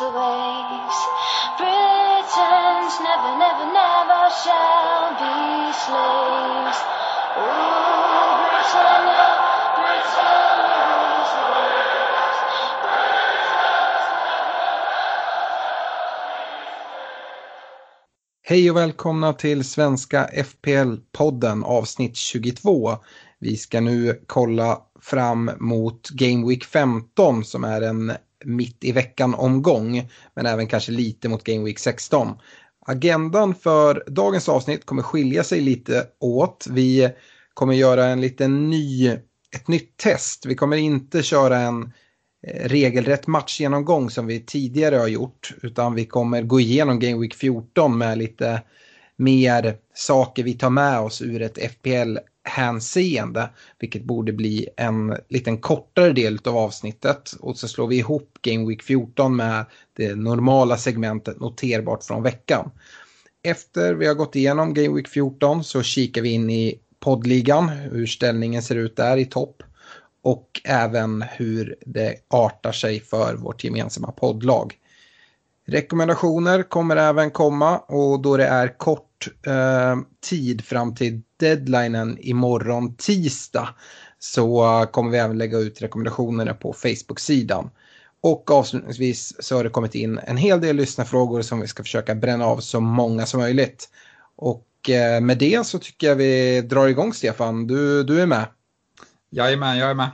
Rules the waves. Britons never, never, never shall be slaves. Ooh, Britannia, Britannia rules the waves. Hej och välkomna till Svenska FPL-podden avsnitt 22. Vi ska nu kolla fram mot Game Week 15 som är en mitt i veckan-omgång, men även kanske lite mot Game Week 16. Agendan för dagens avsnitt kommer skilja sig lite åt. Vi kommer göra en liten ny, ett nytt test. Vi kommer inte köra en eh, regelrätt matchgenomgång som vi tidigare har gjort. Utan vi kommer gå igenom Game Week 14 med lite mer saker vi tar med oss ur ett FPL hänseende, Vilket borde bli en liten kortare del av avsnittet. Och så slår vi ihop Game Week 14 med det normala segmentet noterbart från veckan. Efter vi har gått igenom Game Week 14 så kikar vi in i poddligan, hur ställningen ser ut där i topp och även hur det artar sig för vårt gemensamma poddlag. Rekommendationer kommer även komma och då det är kort eh, tid fram till deadlinen imorgon tisdag så kommer vi även lägga ut rekommendationerna på Facebook-sidan. Och avslutningsvis så har det kommit in en hel del lyssnarfrågor som vi ska försöka bränna av så många som möjligt. Och eh, med det så tycker jag vi drar igång Stefan. Du, du är med. Jajamän, jag är med.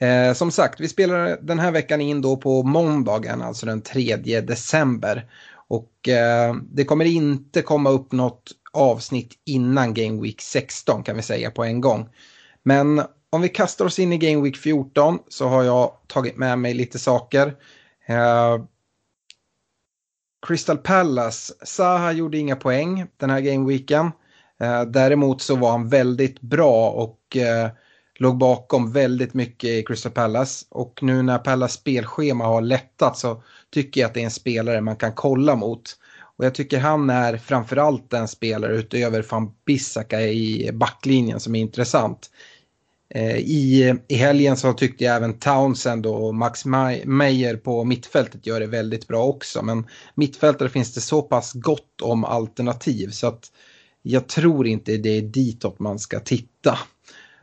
Eh, som sagt, vi spelar den här veckan in då på måndagen, alltså den 3 december. Och eh, det kommer inte komma upp något avsnitt innan Game Week 16 kan vi säga på en gång. Men om vi kastar oss in i Game Week 14 så har jag tagit med mig lite saker. Eh, Crystal Palace, Zaha gjorde inga poäng den här gameweeken. Eh, däremot så var han väldigt bra och eh, låg bakom väldigt mycket i Crystal Palace. Och nu när Palace spelschema har lättat så tycker jag att det är en spelare man kan kolla mot. Och jag tycker han är framförallt en spelare utöver van Bissaka i backlinjen som är intressant. Eh, I, I helgen så tyckte jag även Townsend och Max Meyer på mittfältet gör det väldigt bra också. Men mittfältare finns det så pass gott om alternativ så att jag tror inte det är ditåt man ska titta.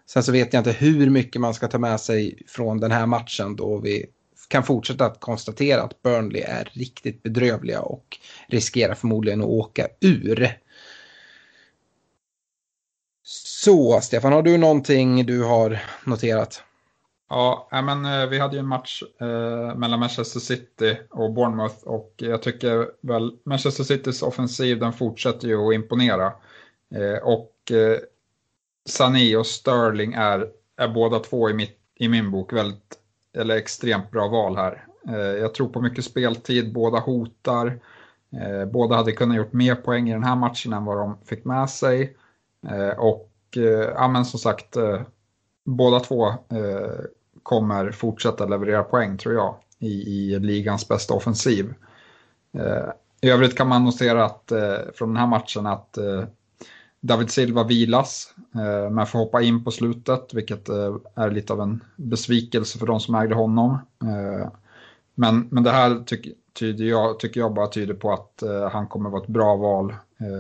Sen så vet jag inte hur mycket man ska ta med sig från den här matchen då vi kan fortsätta att konstatera att Burnley är riktigt bedrövliga och riskerar förmodligen att åka ur. Så, Stefan, har du någonting du har noterat? Ja, men eh, vi hade ju en match eh, mellan Manchester City och Bournemouth och jag tycker väl Manchester Citys offensiv den fortsätter ju att imponera. Eh, och eh, Sané och Sterling är, är båda två i, mitt, i min bok väldigt, eller extremt bra val här. Eh, jag tror på mycket speltid, båda hotar. Eh, båda hade kunnat gjort mer poäng i den här matchen än vad de fick med sig. Eh, och ja, men som sagt, båda två kommer fortsätta leverera poäng tror jag i, i ligans bästa offensiv. I övrigt kan man notera att från den här matchen att David Silva vilas, eh, men får hoppa in på slutet, vilket eh, är lite av en besvikelse för de som ägde honom. Eh, men, men det här tycker tyder jag, tycker jag bara tyder på att han kommer vara ett bra val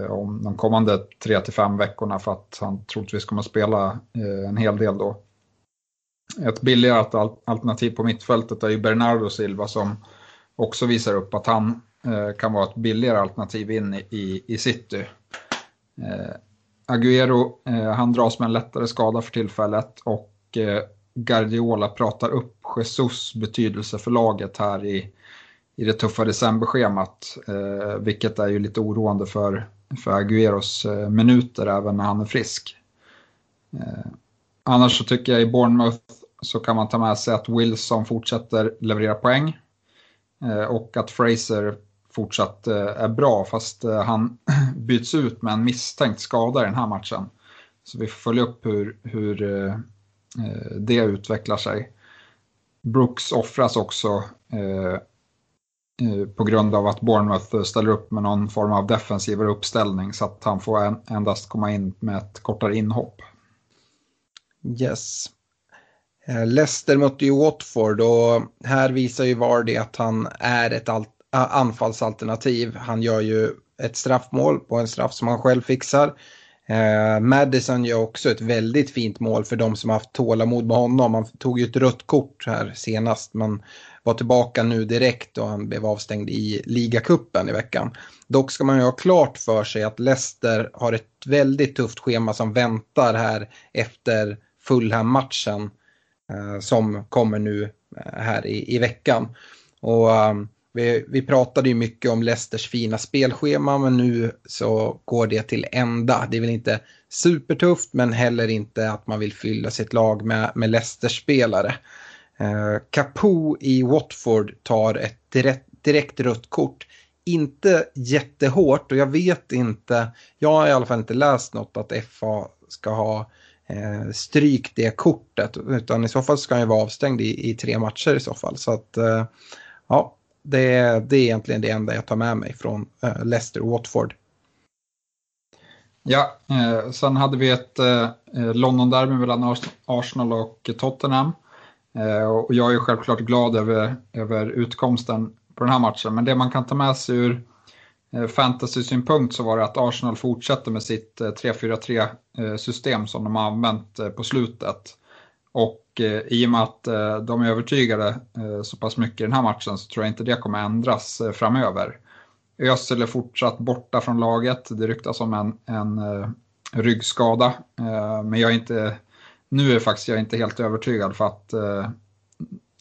om de kommande 3-5 veckorna för att han troligtvis kommer spela en hel del då. Ett billigare alternativ på mittfältet är ju Bernardo Silva som också visar upp att han kan vara ett billigare alternativ in i, i city. Eh, Agüero, eh, han dras med en lättare skada för tillfället och eh, Guardiola pratar upp Jesus betydelse för laget här i, i det tuffa decemberschemat. Eh, vilket är ju lite oroande för, för Agüeros eh, minuter även när han är frisk. Eh, annars så tycker jag i Bournemouth så kan man ta med sig att Wilson fortsätter leverera poäng. Eh, och att Fraser fortsatt eh, är bra fast eh, han byts ut med en misstänkt skada i den här matchen. Så vi får följa upp hur, hur eh, det utvecklar sig. Brooks offras också på grund av att Bournemouth ställer upp med någon form av defensivare uppställning så att han får endast komma in med ett kortare inhopp. Yes. Leicester mötte ju Watford och här visar ju Vardy att han är ett anfallsalternativ. Han gör ju ett straffmål på en straff som han själv fixar. Eh, Madison gör också ett väldigt fint mål för de som haft tålamod med honom. Han tog ju ett rött kort här senast men var tillbaka nu direkt och han blev avstängd i ligacupen i veckan. Dock ska man ju ha klart för sig att Leicester har ett väldigt tufft schema som väntar här efter Fulham-matchen eh, som kommer nu eh, här i, i veckan. Och um, vi, vi pratade ju mycket om Leicesters fina spelschema men nu så går det till ända. Det är väl inte supertufft men heller inte att man vill fylla sitt lag med, med Leicesters spelare. Eh, Capo i Watford tar ett direkt, direkt rött kort. Inte jättehårt och jag vet inte, jag har i alla fall inte läst något att FA ska ha eh, strykt det kortet utan i så fall ska han ju vara avstängd i, i tre matcher i så fall. Så att eh, ja, det, det är egentligen det enda jag tar med mig från eh, Leicester Watford. Ja, eh, sen hade vi ett eh, eh London-derby mellan Arsenal och Tottenham. Eh, och jag är självklart glad över, över utkomsten på den här matchen. Men det man kan ta med sig ur eh, fantasy-synpunkt så var det att Arsenal fortsätter med sitt eh, 3-4-3 eh, system som de har använt eh, på slutet. Och Eh, i och med att eh, de är övertygade eh, så pass mycket i den här matchen så tror jag inte det kommer ändras framöver. Özil är fortsatt borta från laget. Det ryktas om en, en ryggskada. Men jag är inte nu är faktiskt jag inte helt övertygad för att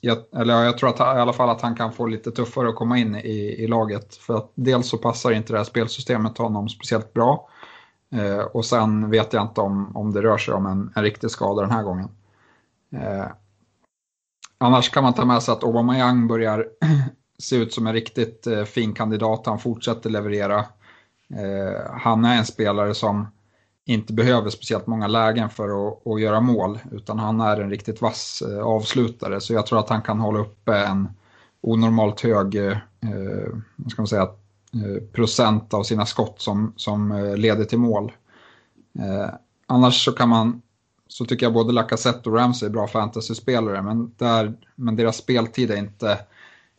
jag, eller jag tror att, i alla fall att han kan få lite tuffare att komma in i, i laget. För att dels så passar inte det här spelsystemet honom speciellt bra. Och sen vet jag inte om, om det rör sig om en, en riktig skada den här gången. Eh, annars kan man ta med sig att Aubameyang börjar se ut som en riktigt eh, fin kandidat. Han fortsätter leverera. Eh, han är en spelare som inte behöver speciellt många lägen för att, att, göra mål utan han är en riktigt vass eh, avslutare så jag tror att han kan hålla uppe en onormalt hög eh, eh ska man säga, eh, procent av sina skott som, som eh, leder till mål. Eh, annars så kan man så tycker jag både Lacazette och Ramsey är bra fantasyspelare men, där, men deras speltid är inte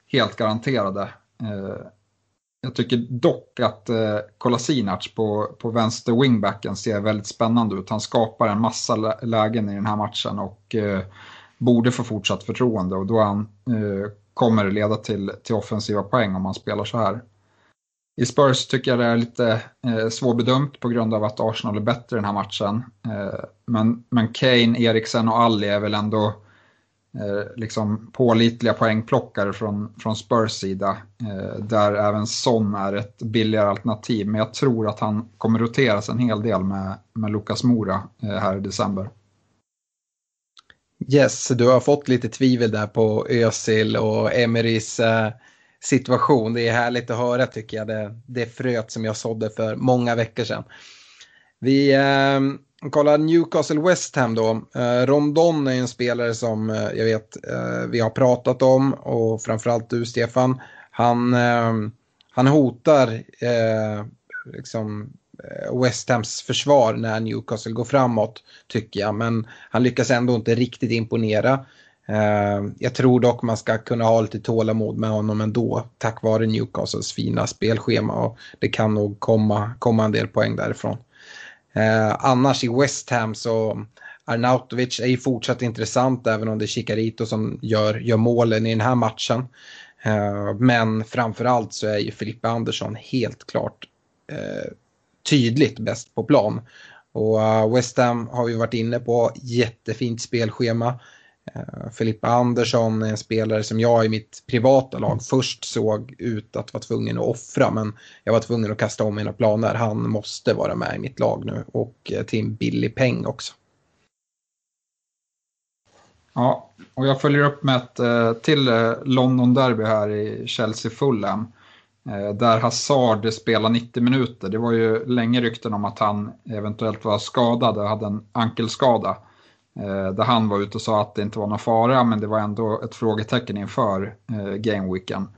helt garanterade. Eh, jag tycker dock att eh, Kolasinac på, på vänster wingbacken ser väldigt spännande ut. Han skapar en massa lägen i den här matchen och eh, borde få fortsatt förtroende och då han, eh, kommer det leda till, till offensiva poäng om han spelar så här. I Spurs tycker jag det är lite eh, svårbedömt på grund av att Arsenal är bättre i den här matchen. Eh, men, men Kane, Eriksen och Alli är väl ändå eh, liksom pålitliga poängplockare från, från Spurs sida. Eh, där även Son är ett billigare alternativ. Men jag tror att han kommer roteras en hel del med, med Lucas Mora eh, här i december. Yes, du har fått lite tvivel där på Özil och Emerys eh, situation. Det är härligt att höra tycker jag. Det, det fröet som jag sådde för många veckor sedan. Vi eh, kollar Newcastle West Ham då. Eh, Rondon är en spelare som eh, jag vet eh, vi har pratat om och framförallt du Stefan. Han, eh, han hotar eh, liksom eh, West Hams försvar när Newcastle går framåt tycker jag. Men han lyckas ändå inte riktigt imponera. Eh, jag tror dock man ska kunna ha lite tålamod med honom ändå tack vare Newcastles fina spelschema och det kan nog komma, komma en del poäng därifrån. Eh, annars i West Ham så Arnautovic är ju fortsatt intressant även om det är Chicarito som gör, gör målen i den här matchen. Eh, men framförallt så är ju Filippa Andersson helt klart tydligt bäst på plan. Och West Ham har vi varit inne på, jättefint spelschema. Eh, Filippa Andersson är en spelare som jag i mitt privata lag först såg ut att vara tvungen att offra men jag var tvungen att kasta om mina planer. Han måste vara med i mitt lag nu och eh, till en billig peng också. Ja, och jag följer upp med ett eh, till London-derby här i Chelsea-Fulham. Där Hazard spelar 90 minuter. Det var ju länge rykten om att han eventuellt var skadad och hade en ankelskada. Eh, där han var ute och sa att det inte var någon fara men det var ändå ett frågetecken inför eh, gameweeken.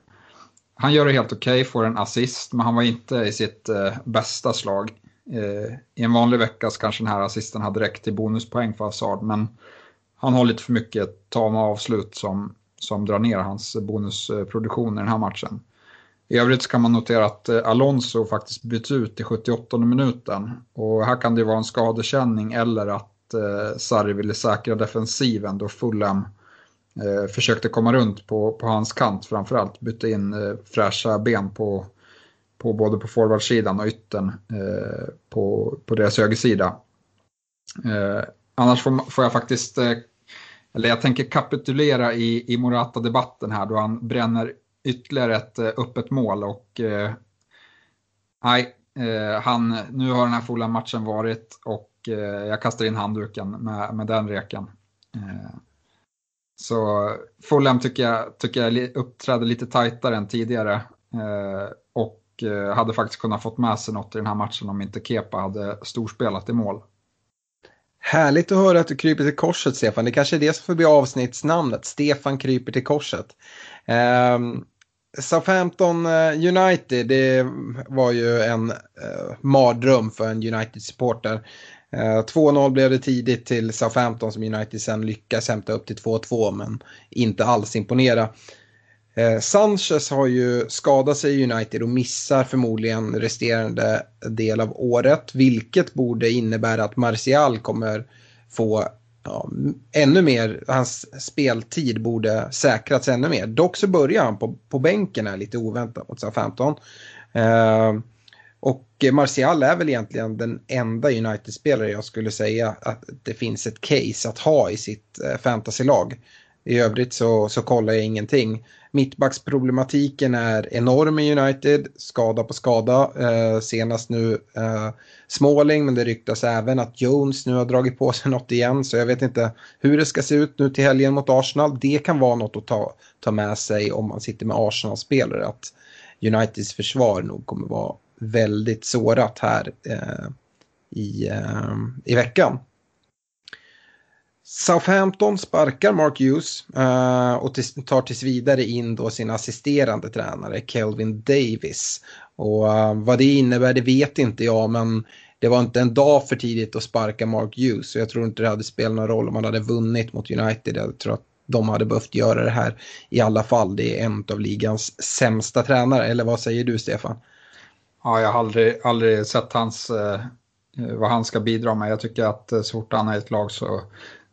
Han gör det helt okej, okay, får en assist men han var inte i sitt eh, bästa slag. Eh, I en vanlig vecka så kanske den här assisten hade räckt till bonuspoäng för Hazard men han har lite för mycket tama avslut som, som drar ner hans bonusproduktion i den här matchen. I övrigt så kan man notera att eh, Alonso faktiskt byts ut i 78 minuten och här kan det vara en skadekänning eller att eh, Sarri ville säkra defensiven då Fulham eh, försökte komma runt på, på hans kant framförallt. Bytte in eh, fräscha ben på, på både på forwardsidan och yttern eh, på, på deras högersida. Eh, annars får, får jag faktiskt, eh, eller jag tänker kapitulera i, i Morata-debatten här då han bränner ytterligare ett eh, öppet mål och eh, nej, eh, han, nu har den här fulla matchen varit och Eh, jag kastar in handduken med, med den reken. Eh, så Fulham tycker jag, tycker jag uppträdde lite tajtare än tidigare eh, och eh, hade faktiskt kunnat fått med sig något i den här matchen om inte Kepa hade storspelat i mål. Härligt att höra att du kryper till korset Stefan. Det kanske är det som får bli avsnittsnamnet. Stefan kryper till korset. Um, Southampton eh, United, det var ju en eh, mardröm för en United-supporter. Eh, 2-0 blev det tidigt till Southampton som United sen lyckas hämta upp till 2-2 men inte alls imponera. Eh, Sanchez har ju skadat sig i United och missar förmodligen resterande del av året. Vilket borde innebära att Martial kommer få ja, ännu mer, hans speltid borde säkrats ännu mer. Dock så börjar han på, på bänken här lite oväntat mot Southampton. Eh, och eh, Martial är väl egentligen den enda United-spelare jag skulle säga att det finns ett case att ha i sitt eh, fantasylag. I övrigt så, så kollar jag ingenting. Mittbacksproblematiken är enorm i United, skada på skada. Eh, senast nu eh, Småling, men det ryktas även att Jones nu har dragit på sig något igen. Så jag vet inte hur det ska se ut nu till helgen mot Arsenal. Det kan vara något att ta, ta med sig om man sitter med Arsenal-spelare. Att Uniteds försvar nog kommer vara väldigt sårat här eh, i, eh, i veckan. Southampton sparkar Mark Hughes eh, och tar tills vidare in då sin assisterande tränare Kelvin Davis. Och eh, vad det innebär det vet inte jag men det var inte en dag för tidigt att sparka Mark Hughes. och jag tror inte det hade spelat någon roll om man hade vunnit mot United. Jag tror att de hade behövt göra det här i alla fall. Det är en av ligans sämsta tränare. Eller vad säger du Stefan? Ja, jag har aldrig, aldrig sett hans, eh, vad han ska bidra med. Jag tycker att eh, så fort han är i ett lag så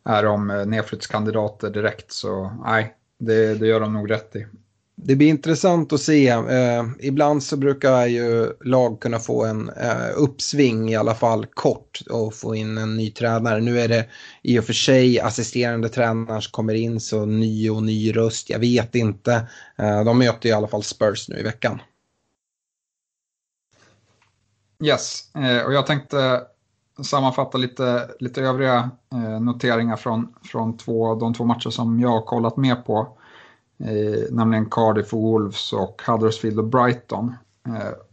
är de eh, nedflyttskandidater direkt. Så nej, det, det gör de nog rätt i. Det blir intressant att se. Eh, ibland så brukar ju lag kunna få en eh, uppsving i alla fall kort och få in en ny tränare. Nu är det i och för sig assisterande tränare som kommer in så ny och ny röst. Jag vet inte. Eh, de möter i alla fall Spurs nu i veckan. Yes, eh, och jag tänkte sammanfatta lite, lite övriga eh, noteringar från, från två, de två matcher som jag har kollat med på. Eh, nämligen Cardiff och Wolves och Huddersfield och Brighton.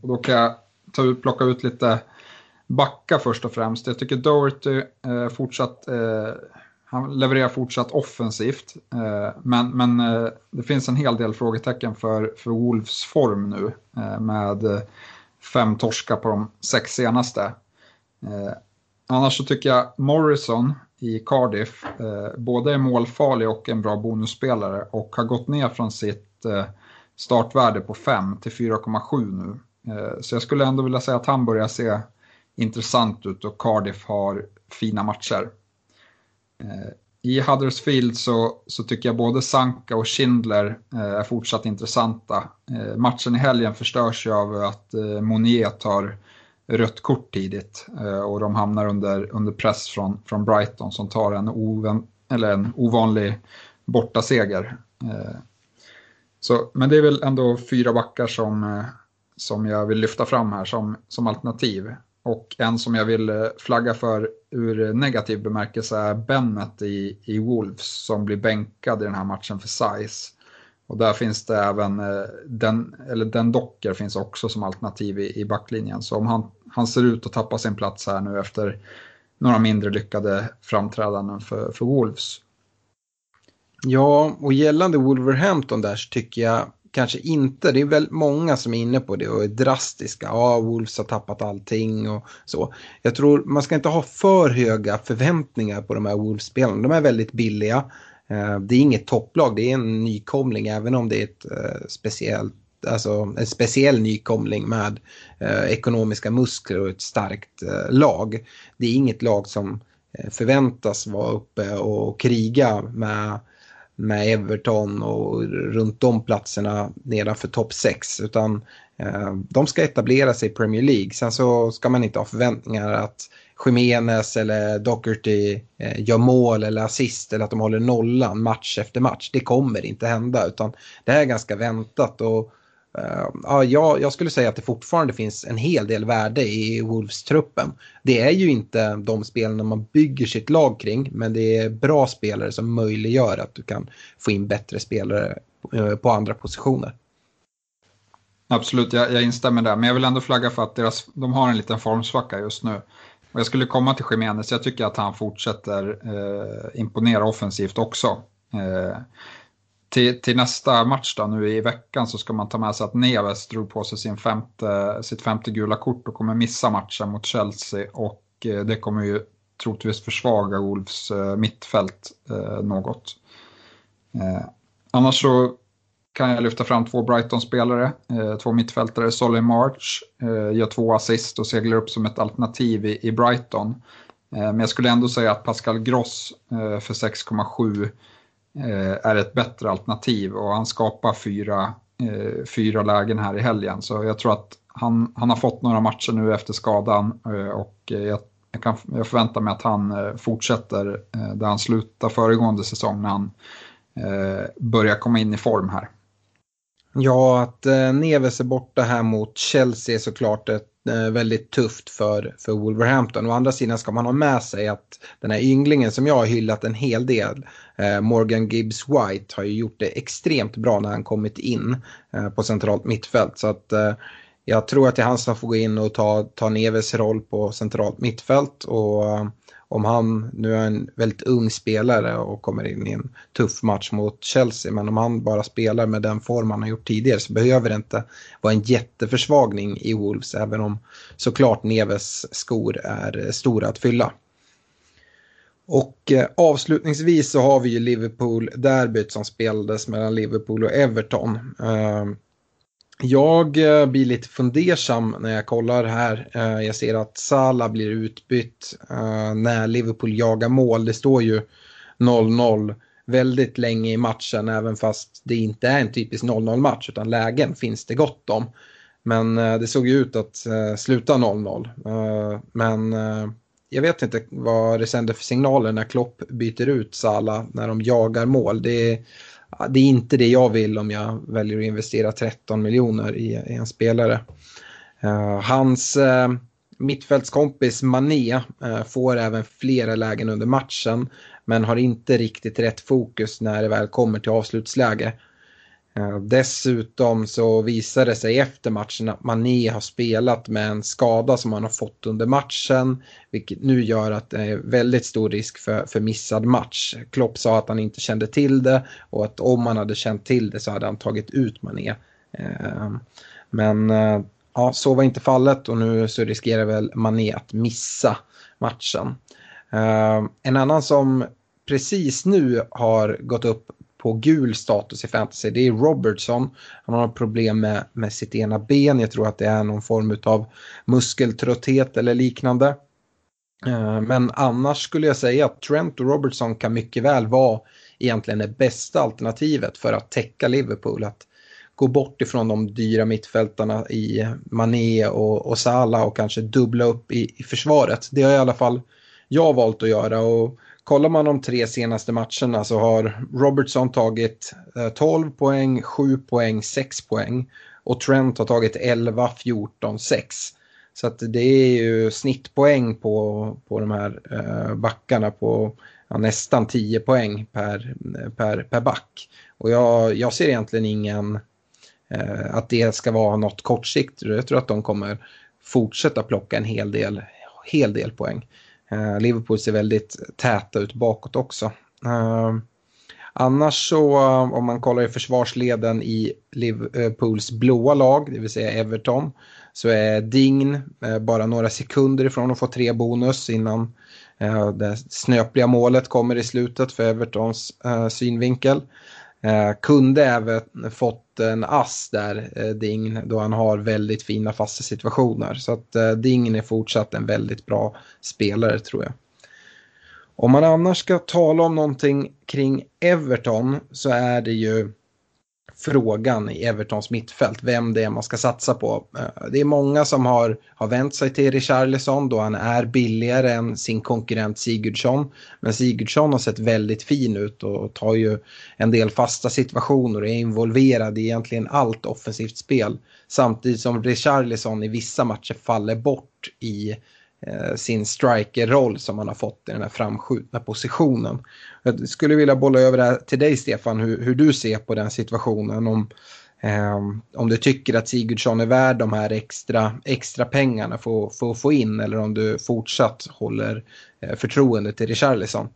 och då kan jag ta ut, plocka ut lite backa först och främst. Jag tycker Doherty fortsatt han levererar fortsatt offensivt, men, men det finns en hel del frågetecken för, för Wolves form nu med fem torskar på de sex senaste. Eh, annars så tycker jag Morrison i Cardiff eh, både är målfarlig och en bra bonusspelare och har gått ner från sitt eh, startvärde på 5 till 4,7 nu. Eh, så jag skulle ändå vilja säga att han börjar se intressant ut och Cardiff har fina matcher. Eh, i Huddersfield så, så tycker jag både Sanka och Schindler eh, är fortsatt intressanta. Eh, matchen i helgen förstörs ju av att eh, Monier tar rött kort tidigt eh, och de hamnar under, under press från, från Brighton som tar en, oven, eller en ovanlig bortaseger. Eh, så, men det är väl ändå fyra backar som, eh, som jag vill lyfta fram här som, som alternativ. Och en som jag vill eh, flagga för ur eh, negativ bemärkelse är Bennett i, i Wolves som blir bänkad i den här matchen för size. Och där finns det även, eh, den, eller den docker finns också som alternativ i, i backlinjen. Så om han, han ser ut att tappa sin plats här nu efter några mindre lyckade framträdanden för, för Wolves. Ja, och gällande Wolverhampton där så tycker jag kanske inte, det är väl många som är inne på det och är drastiska. Ja, Wolves har tappat allting och så. Jag tror man ska inte ha för höga förväntningar på de här Wolves-spelarna. De är väldigt billiga. Eh, det är inget topplag, det är en nykomling även om det är ett eh, speciellt alltså en speciell nykomling med eh, ekonomiska muskler och ett starkt lag. Det är inget lag som förväntas vara uppe och kriga med med Everton och runt de platserna nedanför topp 6. Utan eh, de ska etablera sig i Premier League. Sen så ska man inte ha förväntningar att Jiménez eller Docherty eh, gör mål eller assist eller att de håller nollan match efter match. Det kommer inte hända utan det här är ganska väntat. och Eh, ja, jag, jag, skulle säga att det fortfarande finns en hel del värde i Wolves-truppen. Det är ju inte de spelarna man bygger sitt lag kring, men det är bra spelare som möjliggör att du kan få in bättre spelare eh, på andra positioner. Absolut, jag, jag instämmer där, men jag vill ändå flagga för att deras, de har en liten formsvacka just nu. Och jag skulle komma till Jiménez, jag tycker att han fortsätter eh, imponera offensivt också eh, till, till, nästa match då, nu i veckan så ska man ta med sig att Neves drog på sig sin femte, sitt femte gula kort och kommer missa matchen mot Chelsea och eh, det kommer ju troligtvis försvaga Wolves eh, mittfält eh, något. Annars så kan jag lyfta fram två Brighton-spelare, två mittfältare, Solly March gör två assist och seglar upp som ett alternativ i, Brighton. men jag skulle ändå säga att Pascal Gross för 6,7 Eh, är ett bättre alternativ och han skapar fyra, eh, fyra lägen här i helgen. Så jag tror att han, han har fått några matcher nu efter skadan eh, och eh, jag, jag, kan, jag förväntar mig att han eh, fortsätter där han slutade föregående säsong när han börjar komma in i form här. Ja, att Neves är borta här mot Chelsea är såklart ett Eh, väldigt tufft för, för Wolverhampton. Å andra sidan ska man ha med sig att den här ynglingen som jag har hyllat en hel del, eh, Morgan Gibbs White, har ju gjort det extremt bra när han kommit in eh, på centralt mittfält. Så att eh, jag tror att det är han som får gå in och ta, ta Neves roll på centralt mittfält. Och eh, om han, nu är en väldigt ung spelare och kommer in i en tuff match mot Chelsea, men om han bara spelar med den form han har gjort tidigare så behöver det inte vara en jätteförsvagning i Wolves, även om såklart Neves skor är stora att fylla. Och eh, avslutningsvis så har vi ju Liverpool-derbyt som spelades mellan Liverpool och Everton. Ehm, jag eh, blir lite fundersam när jag kollar här. Eh, jag ser att Salah blir utbytt eh, när Liverpool jagar mål. Det står ju 0-0 väldigt länge i matchen även fast det inte är en typisk 0-0 match utan lägen finns det gott om. Men det såg ju ut att sluta 0-0. Men jag vet inte vad det sänder för signaler när Klopp byter ut Salah när de jagar mål. Det är det är inte det jag vill om jag väljer att investera 13 miljoner i, i en spelare. Uh, hans uh, mittfältskompis Mané uh, får även flera lägen under matchen men har inte riktigt rätt fokus när det väl kommer till avslutsläge. Eh, dessutom så visar det sig efter matchen att Mané har spelat med en skada som han har fått under matchen. Vilket nu gör att det är väldigt stor risk för, för missad match. Klopp sa att han inte kände till det och att om han hade känt till det så hade han tagit ut Mané. Eh, men eh, ja, så var inte fallet och nu så riskerar väl Mané att missa matchen. En annan som precis nu har gått upp på gul status i fantasy. Det är Robertson. Han har problem med, med sitt ena ben. Jag tror att det är någon form av muskeltrötthet eller liknande. Eh, men annars skulle jag säga att Trent och Robertson kan mycket väl vara egentligen det bästa alternativet för att täcka Liverpool. Att gå bort ifrån de dyra mittfältarna i Mané och, och Salah och kanske dubbla upp i, i försvaret. Det har i alla fall jag valt att göra. Och kollar man de tre senaste matcherna så har Robertson tagit eh, 12 poäng, 7 poäng, 6 poäng. Och Trent har tagit 11, 14, 6. Så att det är ju snittpoäng på, på de här eh, backarna på ja, nästan 10 poäng per, per, per back. Och jag, jag ser egentligen ingen eh, att det ska vara något kortsiktigt. Jag tror att de kommer fortsätta plocka en hel del, hel del poäng. Eh, Liverpool ser väldigt täta ut bakåt också. Eh, annars så eh, om man kollar i försvarsleden i Liverpools blåa lag, det vill säga Everton, så är Dign eh, bara några sekunder ifrån att få tre bonus innan eh, det snöpliga målet kommer i slutet för Evertons eh, synvinkel. Eh, kunde även fått en ass där, eh, Dign, då han har väldigt fina fasta situationer. Så att eh, Dign är fortsatt en väldigt bra spelare tror jag. Om man annars ska tala om någonting kring Everton så är det ju frågan i Evertons mittfält, vem det är man ska satsa på. Eh, det är många som har, har vänt sig till Richarlison då han är billigare än sin konkurrent Sigurdsson. Men Sigurdsson har sett väldigt fin ut och tar ju en del fasta situationer och är involverad i egentligen allt offensivt spel. Samtidigt som Richarlison i vissa matcher faller bort i Eh, sin strikerroll som han har fått i den här framskjutna positionen. Jag skulle vilja bolla över det här till dig Stefan, hur, hur du ser på den situationen. Om, eh, om du tycker att Sigurdsson är värd de här extra, extra pengarna för, för att få in eller om du fortsatt håller eh, förtroende till Richarlison.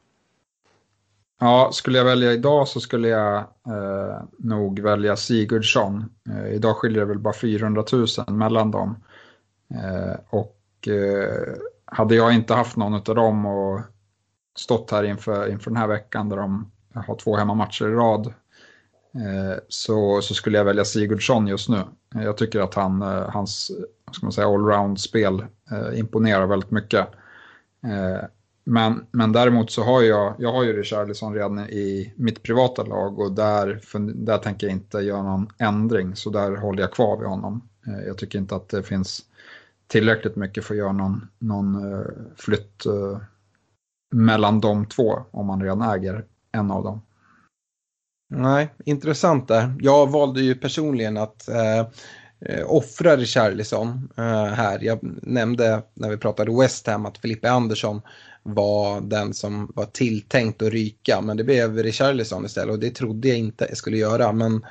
Ja, skulle jag välja idag så skulle jag eh, nog välja Sigurdsson. Eh, idag skiljer det väl bara 400 000 mellan dem. Eh, och eh, hade jag inte haft någon av dem och stått här inför, inför den här veckan där de har två hemmamatcher i rad eh, så, så skulle jag välja Sigurdsson just nu. Jag tycker att han, eh, hans ska man säga, allround-spel eh, imponerar väldigt mycket. Men, men däremot så har jag, jag har ju Richarlison redan i mitt privata lag och där, där tänker jag inte göra någon ändring så där håller jag kvar vid honom. Jag tycker inte att det finns tillräckligt mycket för att göra någon, någon flytt mellan de två om man redan äger en av dem. Nej, intressant där. Jag valde ju personligen att eh, eh offra Richarlison eh, här. Jag nämnde när vi pratade West Ham att Filippe Andersson var den som var tilltänkt att ryka. Men det blev Richarlison istället och det trodde jag inte jag skulle göra. Men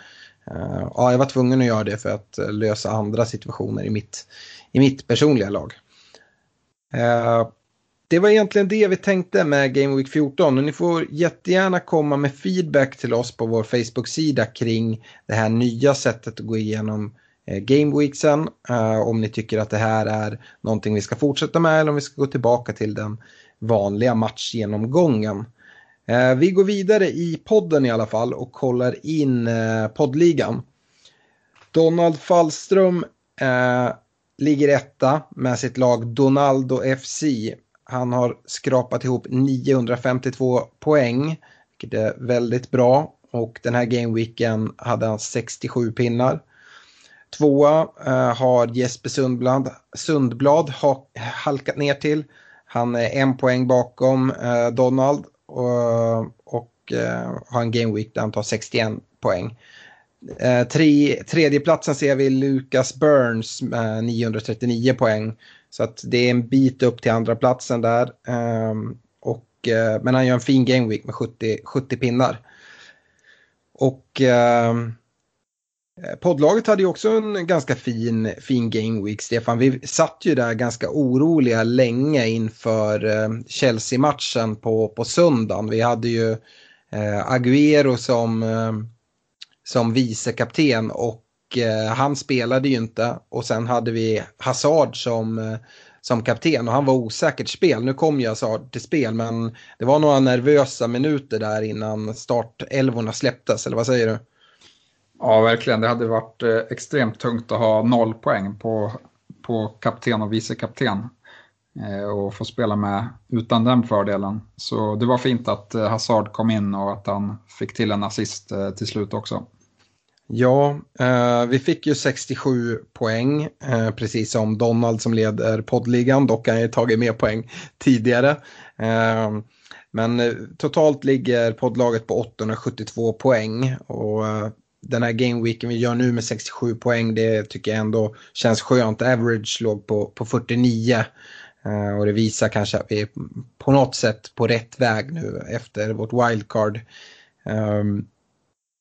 eh, ja, jag var tvungen att göra det för att eh, lösa andra situationer i mitt, i mitt personliga lag. Eh, det var egentligen det vi tänkte med Game Week 14 och ni får jättegärna komma med feedback till oss på vår Facebook-sida kring det här nya sättet att gå igenom eh, Game Weeksen. Uh, om ni tycker att det här är någonting vi ska fortsätta med eller om vi ska gå tillbaka till den vanliga matchgenomgången. Uh, vi går vidare i podden i alla fall och kollar in poddligan. Donald Fallström ligger etta med sitt lag Donaldo FC. Han har skrapat ihop 952 poäng, vilket är väldigt bra. Och den här gameweeken hade han 67 pinnar. Tvåa eh, har Jesper Sundblad, Sundblad ha, halkat ner till. Han är en poäng bakom eh, Donald och, och eh, har en gameweek där han tar 61 poäng. Eh, tre, tredjeplatsen ser vi Lucas Burns med 939 poäng. Så att det är en bit upp till andra platsen där. Ehm, och, eh, men han gör en fin game week med 70, 70 pinnar. Och ehm, eh, poddlaget hade ju också en ganska fin, fin game week, Stefan. Vi satt ju där ganska oroliga länge inför ehm, Chelsea-matchen på, på söndagen. Vi hade ju eh, Agüero som eh, som vicekapten och Eh, han spelade ju inte. Och sen hade vi Hazard som, eh, som kapten och han var osäkert spel. Nu kom ju Hazard till spel men det var några nervösa minuter där innan startelvorna släpptes, eller vad säger du? Ja, verkligen. Det hade varit eh, extremt tungt att ha noll poäng på, på kapten och vicekapten. och få spela med utan den fördelen. Så det var fint att Hazard kom in och att han fick till en assist till slut också. Ja, eh, vi fick ju 67 poäng, eh, precis som Donald som leder poddligan. Dock har han ju tagit mer poäng tidigare. Eh, men eh, totalt ligger poddlaget på 872 poäng. Och eh, den här gameweeken vi gör nu med 67 poäng, det tycker jag ändå känns skönt. Average låg på, på 49. Eh, och det visar kanske att vi är på något sätt på rätt väg nu efter vårt wildcard. Um,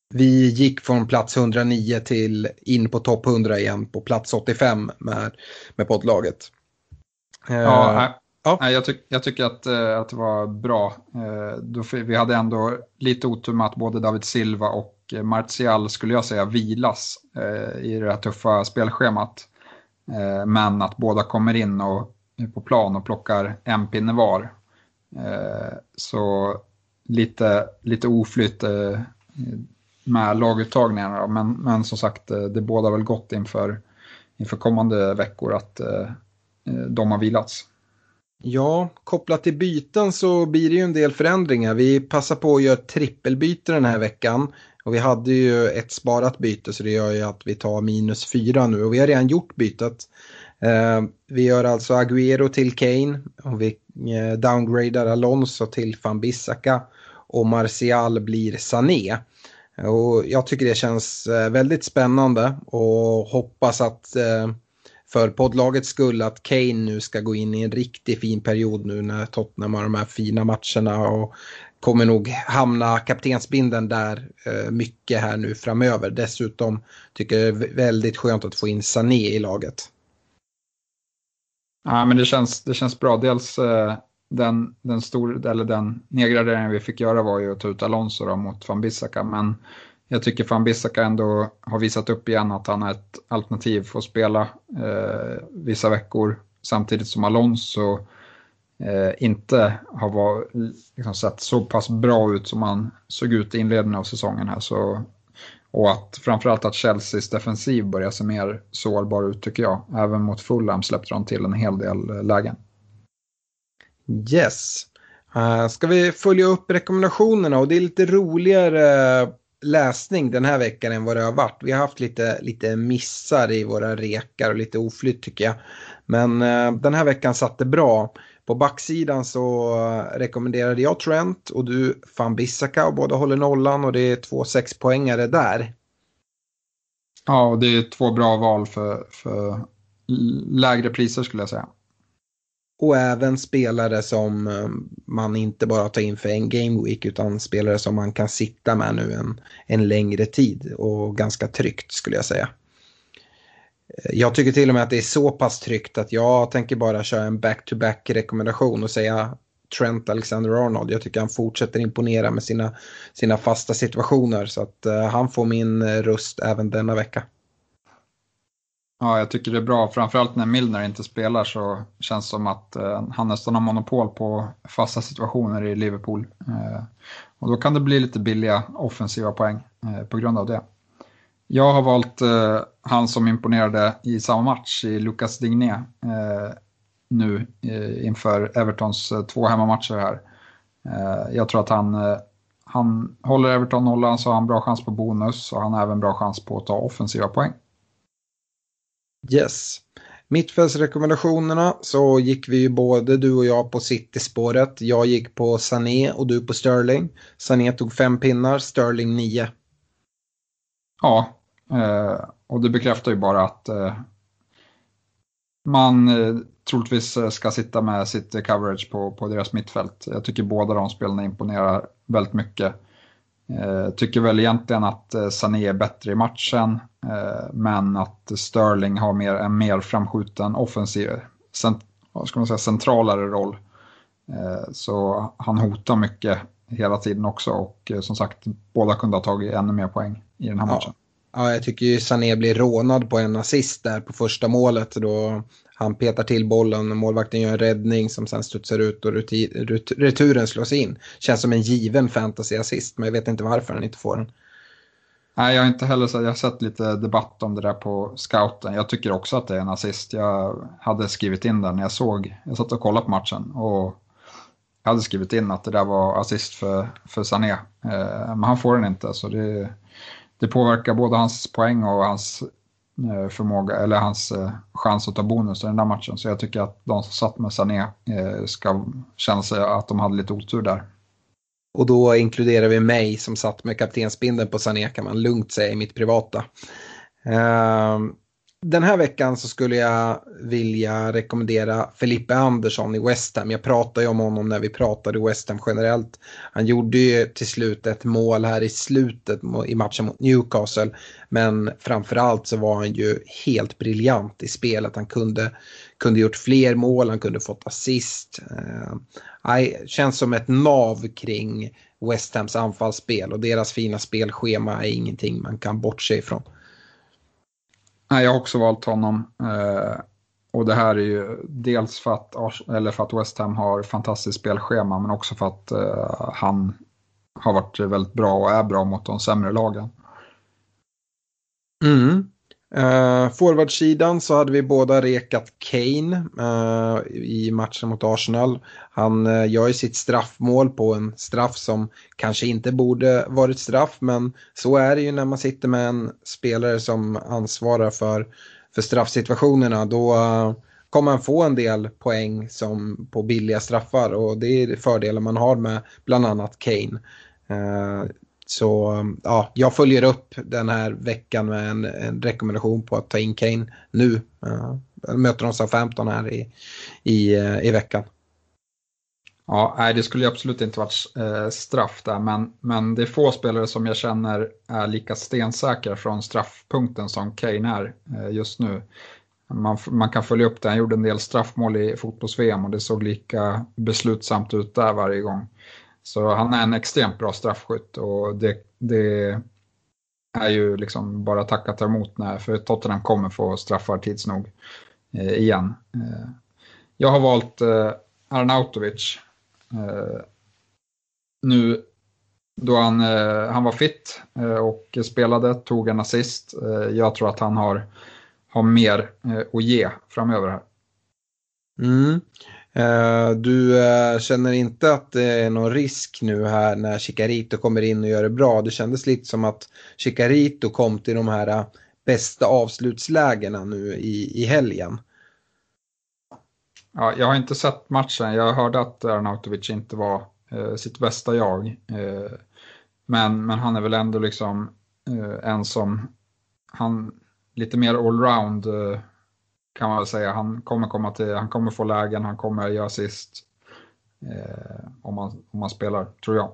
vi gick från plats 109 till in på topp 100 igen på plats 85 med, med poddlaget. Ja, uh, ja. Jag, tyck, jag, tycker att, uh, att det var bra. Då, vi hade ändå lite otur med att både David Silva och Martial skulle jag säga vilas i det här tuffa spelschemat. men att båda kommer in och, på plan och plockar en pinne var. så lite, lite oflytt med laguttagningarna. Men, men som sagt, eh, det båda väl gott inför, inför kommande veckor att eh, eh, de har vilats. Ja, kopplat till byten så blir det ju en del förändringar. Vi passar på att göra trippelbyte den här veckan. Och vi hade ju ett sparat byte så det gör ju att vi tar minus fyra nu och vi har redan gjort bytet. Eh, vi gör alltså Aguero till Kane och vi eh, downgradar Alonso till van Bissaka och Martial blir Sané. Och jag tycker det känns eh, väldigt spännande och hoppas att eh, för poddlagets skull att Kane nu ska gå in i en riktigt fin period nu när Tottenham har de här fina matcherna och kommer nog hamna kaptensbinden där eh, mycket här nu framöver. Dessutom tycker jag det är väldigt skönt att få in Sané i laget. Ja, men det känns, det känns bra. Dels den, den, stor, eller den nedgraderingen vi fick göra var ju att ta ut Alonso då, mot van Bissaka. Men jag tycker van Bissaka ändå har visat upp igen att han är ett alternativ för att spela eh, vissa veckor. Samtidigt som Alonso eh, inte har var, liksom, sett så pass bra ut som han såg ut i inledningen av säsongen här. Så, och att framförallt att Chelseas defensiv börjar se mer sårbar ut tycker jag. Även mot Fulham släppte de till en hel del eh, lägen. Yes. Uh, ska vi följa upp rekommendationerna och det är lite roligare eh, läsning den här veckan än vad det har varit. Vi har haft lite, lite missar i våra rekar och lite oflytt tycker jag. Men uh, den här veckan satt det bra. På backsidan så rekommenderade jag Trent och du fan Bissaka och båda håller nollan och det är två sexpoängare där. Ja, och det är två bra val för, för lägre priser skulle jag säga. Och även spelare som eh, man inte bara tar in för en game week utan spelare som man kan sitta med nu en, en längre tid och ganska tryggt skulle jag säga. Eh, jag tycker till och med att det är så pass tryggt att jag tänker bara köra en back-to-back rekommendation och säga Trent Alexander-Arnold. Jag tycker han fortsätter imponera med sina, sina fasta situationer så att uh, han får min röst även denna vecka. Ja, jag tycker det är bra. Framförallt när Milner inte spelar så känns det som att eh, han nästan har monopol på fasta situationer i Liverpool. Eh, och då kan det bli lite billiga offensiva poäng eh, på grund av det. Jag har valt eh, han som imponerade i samma match i Lucas Digné eh, nu eh, inför Evertons eh, två hemmamatcher här. Eh, jag tror att han, eh, han håller Everton nollan så har han bra chans på bonus och han har även bra chans på att ta offensiva poäng. Yes. Mittfältsrekommendationerna så gick vi ju både du och jag på City-spåret. Jag gick på Sané och du på Sterling. Sané tog fem pinnar, Sterling nio. Ja, eh, och det bekräftar ju bara att eh, man eh, troligtvis ska sitta med sitt coverage på, på deras mittfält. Jag tycker båda de spelarna imponerar väldigt mycket. Eh, tycker väl egentligen att eh, Sané är bättre i matchen, eh, men att Sterling har mer, en mer framskjuten offensiv, cent, ska man säga, centralare roll. Så han hotar mycket hela tiden också och som sagt, båda kunde ha tagit ännu mer poäng i den här matchen. Ja, jag tycker ju Sané blir rånad på en assist där på första målet. Då han petar till bollen, målvakten gör en räddning som sen studsar ut och returen slås in. Känns som en given fantasy-assist, men jag vet inte varför han inte får den. Nej, jag har inte heller jag har sett lite debatt om det där på scouten. Jag tycker också att det är en assist. Jag hade skrivit in den när jag såg, jag satt och kollade på matchen och jag hade skrivit in att det där var assist för, för Sané. Eh, men han får den inte så det, det påverkar både hans poäng och hans eh, förmåga, eller hans eh, chans att ta bonus i den där matchen. Så jag tycker att de som satt med Sané eh, ska känna sig att de hade lite otur där. Och då inkluderar vi mig som satt med kaptensbindeln på Sané kan man lugnt säga i mitt privata. Ehm, den här veckan så skulle jag vilja rekommendera Felipe Andersson i West Ham. Jag pratade ju om honom när vi pratade West Ham generellt. Han gjorde ju till slut ett mål här i slutet i matchen mot Newcastle. Men framförallt så var han ju helt briljant i spelet. Han kunde, kunde gjort fler mål, han kunde fått assist. Eh, känns som ett nav kring West Hams anfallsspel och deras fina spelschema är ingenting man kan bortse ifrån. Nej, jag har också valt honom. Eh, och det här är ju dels för att, eller för att West Ham har fantastiskt spelschema men också för att eh, han har varit väldigt bra och är bra mot de sämre lagen. Mm. Uh, Forwardsidan så hade vi båda rekat Kane uh, i matchen mot Arsenal. Han uh, gör ju sitt straffmål på en straff som kanske inte borde varit straff men så är det ju när man sitter med en spelare som ansvarar för, för straffsituationerna. Då uh, kommer han få en del poäng som på billiga straffar och det är fördelen man har med bland annat Kane. Så um, ja, jag följer upp den här veckan med en, en rekommendation på att ta in Kane nu. Uh, möter de Southampton här i, i, uh, i veckan. Ja, nej, det skulle absolut inte varit eh, straff där, men, men det är få spelare som jag känner är lika stensäkra från straffpunkten som Kane är eh, just nu. Man, man kan följa upp det, han gjorde en del straffmål i fotbolls-VM och det såg lika beslutsamt ut där varje gång. Så han är en extremt bra straffskytt och det, det är ju liksom bara tacka ta emot när, för Tottenham kommer få straffar tids nog eh, igen. Eh, jag har valt eh, Arnautovic. Eh, nu då han, eh, han var fit eh, och spelade, tog en assist. Eh, jag tror att han har, har mer eh, att ge framöver här. Mm. Eh, du eh, känner inte att det är någon risk nu här när Chicarito kommer in och gör det bra? Det kändes lite som att Chicarito kom till de här eh, bästa avslutslägena nu i, i helgen. Ja, jag har inte sett matchen. Jag hörde att Arnautovic inte var eh, sitt bästa jag. Eh, men, men han är väl ändå liksom eh, en som, han lite mer allround kan man väl säga. Han kommer komma till, han kommer få lägen, han kommer göra assist. Eh, om, man, om man spelar, tror jag.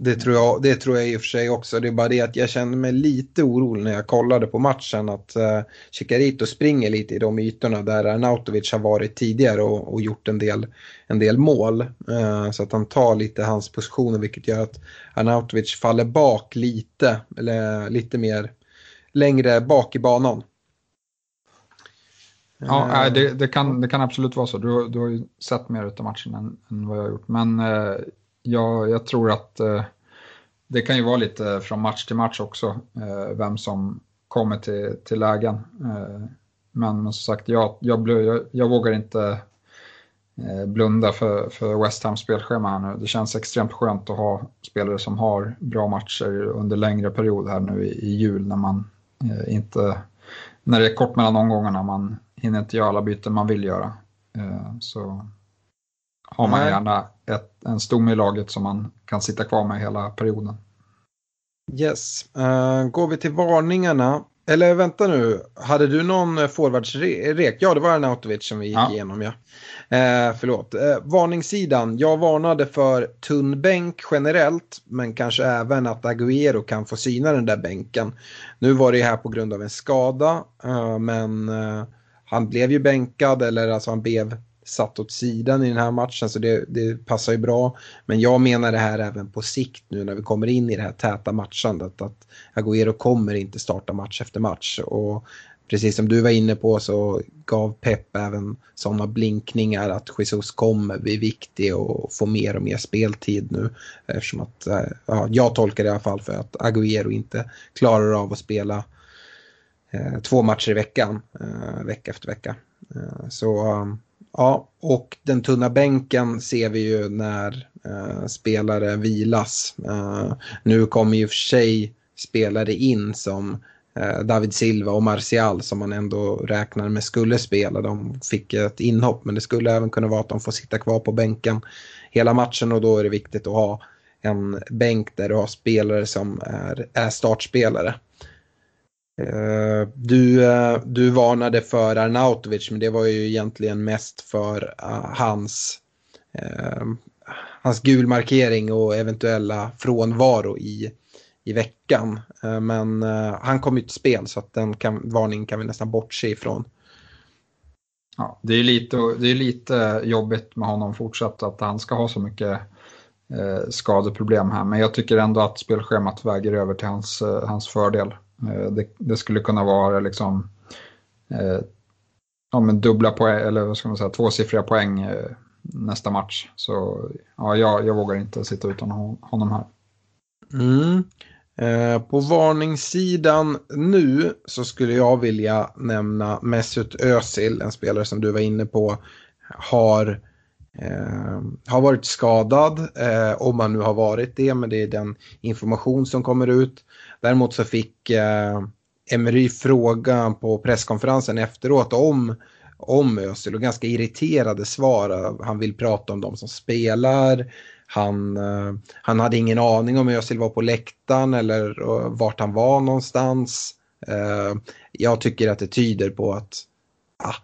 Det tror, jag, det tror jag i och för sig också. Det är bara det att jag kände mig lite orolig när jag kollade på matchen. Att eh, Chicarito springer lite i de ytorna där Arnautovic har varit tidigare och, och gjort en del, en del mål. Eh, så att han tar lite hans positioner vilket gör att Arnautovic faller bak lite. Eller lite mer längre bak i banan. Ja, äh, det, det, kan, det kan absolut vara så. Du, du har ju sett mer av matchen än, än, vad jag har gjort. Men eh, jag, jag, tror att eh, det kan ju vara lite från match till match också, eh, vem som kommer till, till lägen. Eh, men, men som sagt, jag, jag, jag, jag vågar inte eh, blunda för, för West Hams spelschema här nu. Det känns extremt skönt att ha spelare som har bra matcher under längre period här nu i, i jul när man eh, inte när det är kort mellan omgångarna. Man hinner inte göra alla byten man vill göra. Eh, så har man gärna ett, en stomme i laget som man kan sitta kvar med hela perioden. Yes, uh, går vi till varningarna. Eller vänta nu, hade du någon forwardsrek? Ja, det var Arnautovic som vi gick ja. igenom. Ja. Eh, förlåt. Eh, varningssidan. Jag varnade för tunn bänk generellt, men kanske även att Agüero kan få syna den där bänken. Nu var det här på grund av en skada, eh, men eh, han blev ju bänkad eller alltså han blev satt åt sidan i den här matchen så det, det, passar ju bra. Men jag menar det här även på sikt nu när vi kommer in i det här täta matchandet att Agüero kommer inte starta match efter match. Och precis som du var inne på så gav Pep även sådana blinkningar att Jesus kommer bli viktig och få mer och mer speltid nu. Eftersom att, eh, ja, jag tolkar det i alla fall för att Agüero inte klarar av att spela eh, två matcher i veckan, eh, vecka efter vecka. Eh, så ehm, ja, och den tunna bänken ser vi ju när eh, spelare vilas. Eh, nu kommer ju för sig spelare in som eh, David Silva och Martial som man ändå räknar med skulle spela. De fick ett inhopp men det skulle även kunna vara att de får sitta kvar på bänken hela matchen och då är det viktigt att ha en bänk där du har spelare som är, är startspelare. Eh, du, eh, du varnade för Arnautovic men det var ju egentligen mest för uh, hans, uh, hans gulmarkering och eventuella frånvaro i, i veckan. Uh, men han kom ju till spel så att den kan, varningen kan vi nästan bortse ifrån. Ja, det är lite, det är lite jobbigt med honom fortsatt att han ska ha så mycket skadeproblem här men jag tycker ändå att spelschemat väger över till hans, hans fördel. Eh, det, det, skulle kunna vara liksom eh, ja, men dubbla poäng, eller vad ska man säga, tvåsiffriga poäng eh, nästa match. Så ja, jag, jag vågar inte sitta utan honom här. Mm. Eh, på varningssidan nu så skulle jag vilja nämna Mesut Özil, en spelare som du var inne på, har, eh, har varit skadad, eh, om man nu har varit det, men det är den information som kommer ut. Däremot så fick eh, Emery frågan på presskonferensen efteråt om, om Özil och ganska irriterade svar. Han vill prata om de som spelar. Han, eh, han hade ingen aning om Özil var på läktaren eller eh, vart han var någonstans. Eh, jag tycker att det tyder på att ah,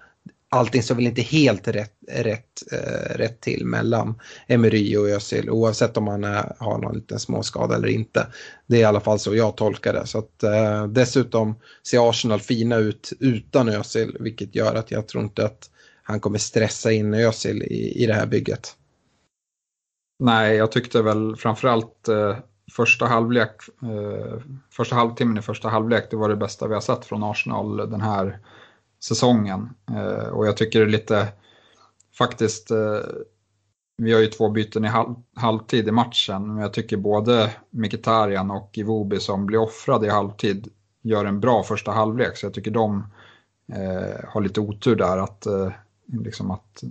allting står väl inte helt rätt, rätt, eh, rätt till mellan Emery och Özil oavsett om han är, har någon liten småskada eller inte. Det är i alla fall så jag tolkar det. Så att, eh, dessutom ser Arsenal fina ut utan Özil vilket gör att jag tror inte att han kommer stressa in Özil i, i det här bygget. Nej, jag tyckte väl framförallt eh, första halvlek, eh, första halvtimmen i första halvlek, det var det bästa vi har sett från Arsenal den här säsongen. Eh, och jag tycker det är lite, faktiskt, eh, vi har ju två byten i halv, halvtid i matchen, men jag tycker både Mkhitaryan och Iwobi som blir offrade i halvtid gör en bra första halvlek, så jag tycker de eh, har lite otur där att, eh, liksom att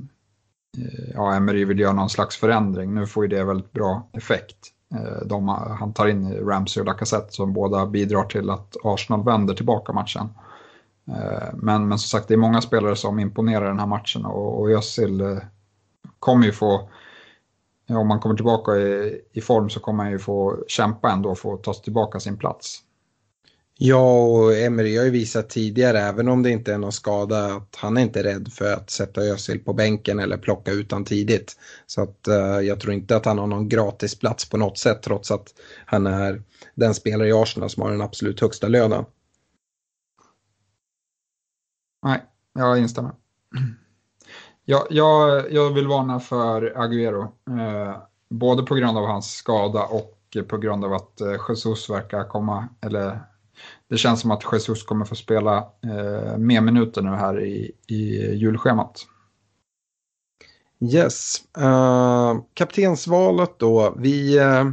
eh, ja, Emery vill göra någon slags förändring. Nu får ju det väldigt bra effekt. Eh, de, han tar in Ramsey och Lacazette som båda bidrar till att Arsenal vänder tillbaka matchen. Eh, men, men som sagt, det är många spelare som imponerar den här matchen och, och Özil eh, kommer ju få, om man kommer tillbaka i, i form så kommer han ju få kämpa ändå för att ta tillbaka sin plats. Ja, och Emery har ju visat tidigare, även om det inte är någon skada, att han är inte rädd för att sätta Özil på bänken eller plocka ut honom tidigt. Så att uh, jag tror inte att han har någon gratisplats på något sätt, trots att han är den spelare i Arsenal som har den absolut högsta lönen. Nej, jag instämmer. Jag, jag, jag vill varna för Agüero. Eh, både på grund av hans skada och på grund av att eh, Jesus verkar komma, eller det känns som att Jesus kommer få spela eh, mer minuter nu här i, i julschemat. Yes, uh, kaptensvalet då. Vi, uh,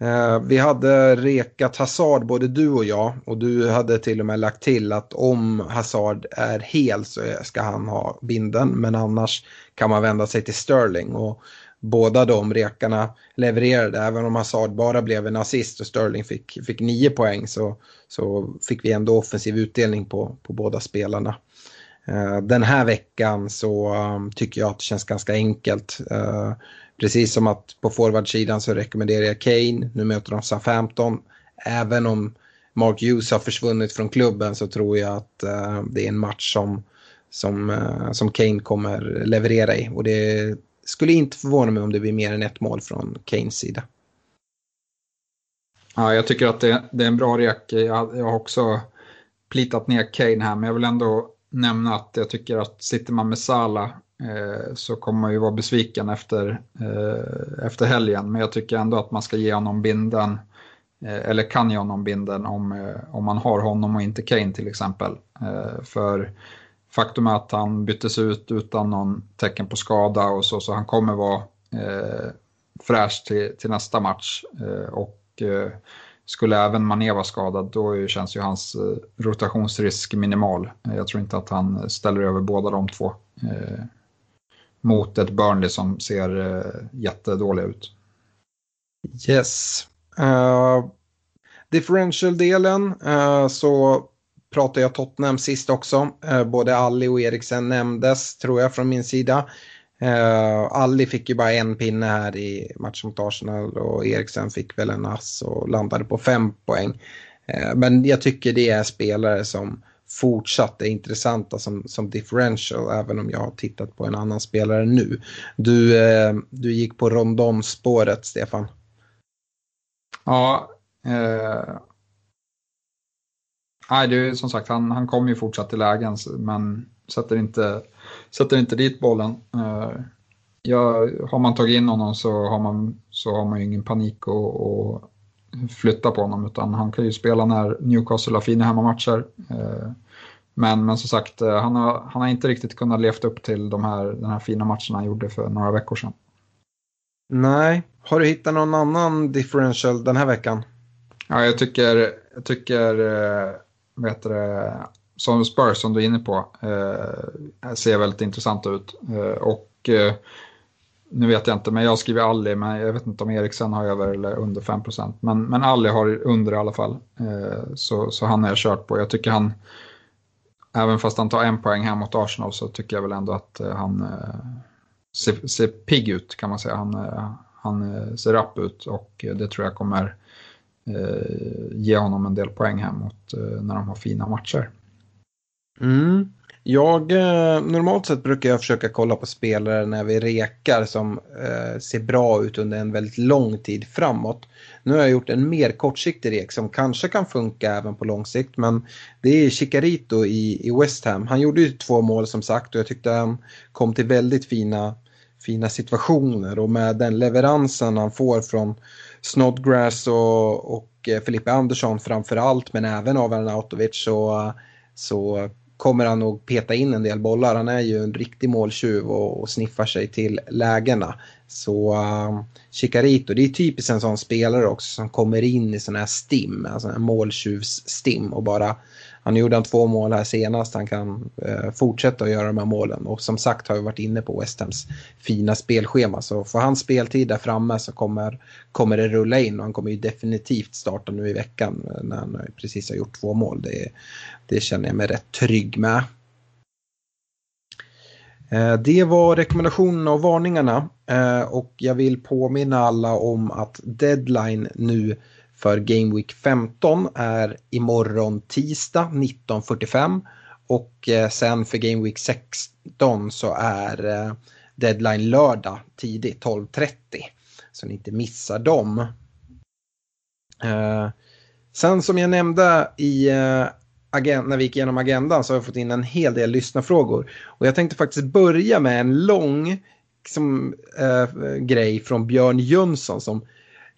Eh, vi hade rekat Hazard, både du och jag, och du hade till och med lagt till att om Hazard är hel så ska han ha binden, men annars kan man vända sig till Sterling. Och båda de rekarna levererade, även om Hazard bara blev en assist och Sterling fick, fick nio poäng så, så fick vi ändå offensiv utdelning på, på båda spelarna. Eh, den här veckan så um, tycker jag att det känns ganska enkelt. Eh, Precis som att på forwardsidan så rekommenderar jag Kane. Nu möter de Southampton. Även om Mark Hughes har försvunnit från klubben så tror jag att uh, det är en match som, som, uh, som Kane kommer leverera i. Och det skulle inte förvåna mig om det blir mer än ett mål från Kanes sida. Ja, jag tycker att det, det är en bra rek. Jag, jag har också plitat ner Kane här, men jag vill ändå nämna att jag tycker att sitter man med Salah Eh, så kommer man ju vara besviken efter, eh, efter helgen. Men jag tycker ändå att man ska ge honom binden eh, eller kan ge honom binden om, eh, om man har honom och inte Kane till exempel. För faktum är att han byttes ut utan någon tecken på skada och så, så han kommer vara fräsch till, till nästa match. och skulle även Mané vara skadad då känns ju hans rotationsrisk minimal. Jag tror inte att han ställer över båda de två mot ett Burnley som ser uh, jättedåliga ut. Yes. Uh, Differential-delen uh, så pratade jag Tottenham sist också. Uh, både Alli och Eriksen nämndes tror jag från min sida. Uh, Alli fick ju bara en pinne här i matchen mot Arsenal och Eriksen fick väl en ass och landade på fem poäng. Uh, men jag tycker det är spelare som fortsatt är intressanta som, som differential även om jag har tittat på en annan spelare nu. Du, eh, du gick på rondonspåret Stefan. Ja, eh... Nej, det är som sagt, han, han kommer ju fortsatt till lägen men sätter inte, sätter inte dit bollen. Eh, ja, har man tagit in honom så har man, så har man ju ingen panik och, flytta på honom utan han kan ju spela när Newcastle har fina hemmamatcher. Eh, men, men som sagt, eh, han har, han har inte riktigt kunnat leva upp till de här, den här fina matchen han gjorde för några veckor sedan. Nej, har du hittat någon annan differential den här veckan? Ja, jag tycker, jag tycker eh, vet det, som Spurs som du är inne på, ser väldigt intressant ut. Och nu vet jag inte, men jag skriver Alli, men jag vet inte om Eriksen har över eller under 5 Men, men Alli har under i alla fall. Eh, så, så han har jag kört på. Jag tycker han, även fast han tar en poäng här mot Arsenal så tycker jag väl ändå att eh, han eh, ser, ser pigg ut kan man säga. Han, eh, han eh, ser rapp ut och eh, det tror jag kommer eh, ge honom en del poäng här mot när de har fina matcher. Mm. Jag, eh, normalt sett brukar jag försöka kolla på spelare när vi rekar som eh, ser bra ut under en väldigt lång tid framåt. Nu har jag gjort en mer kortsiktig rek som kanske kan funka även på lång sikt men det är Chicarito i, i West Ham. Han gjorde ju två mål som sagt och jag tyckte han kom till väldigt fina, fina situationer och med den leveransen han får från Snodgrass och, och eh, Filippe Andersson framför allt men även av Arnautovic så, så kommer han nog peta in en del bollar. Han är ju en riktig måltjuv och, och sniffar sig till lägena. Så um, uh, Chicarito, det är typiskt en sån spelare också som kommer in i sån här stim, alltså en måltjuvs-stim och bara han gjorde han två mål här senast, han kan eh, fortsätta att göra de här målen. Och som sagt har vi varit inne på West Hams fina spelschema. Så får han speltid där framme så kommer, kommer det rulla in och han kommer ju definitivt starta nu i veckan eh, när han precis har gjort två mål. Det, det känner jag mig rätt trygg med. Eh, det var rekommendationerna och varningarna eh, och jag vill påminna alla om att deadline nu för Game Week 15 är imorgon tisdag 19.45 och eh, sen för Game Week 16 så är eh, deadline lördag tidigt 12.30. Så ni inte missar dem. Eh, sen som jag nämnde i när vi gick igenom agendan så har jag fått in en hel del lyssnarfrågor. Och jag tänkte faktiskt börja med en lång liksom, äh, grej från Björn Jönsson som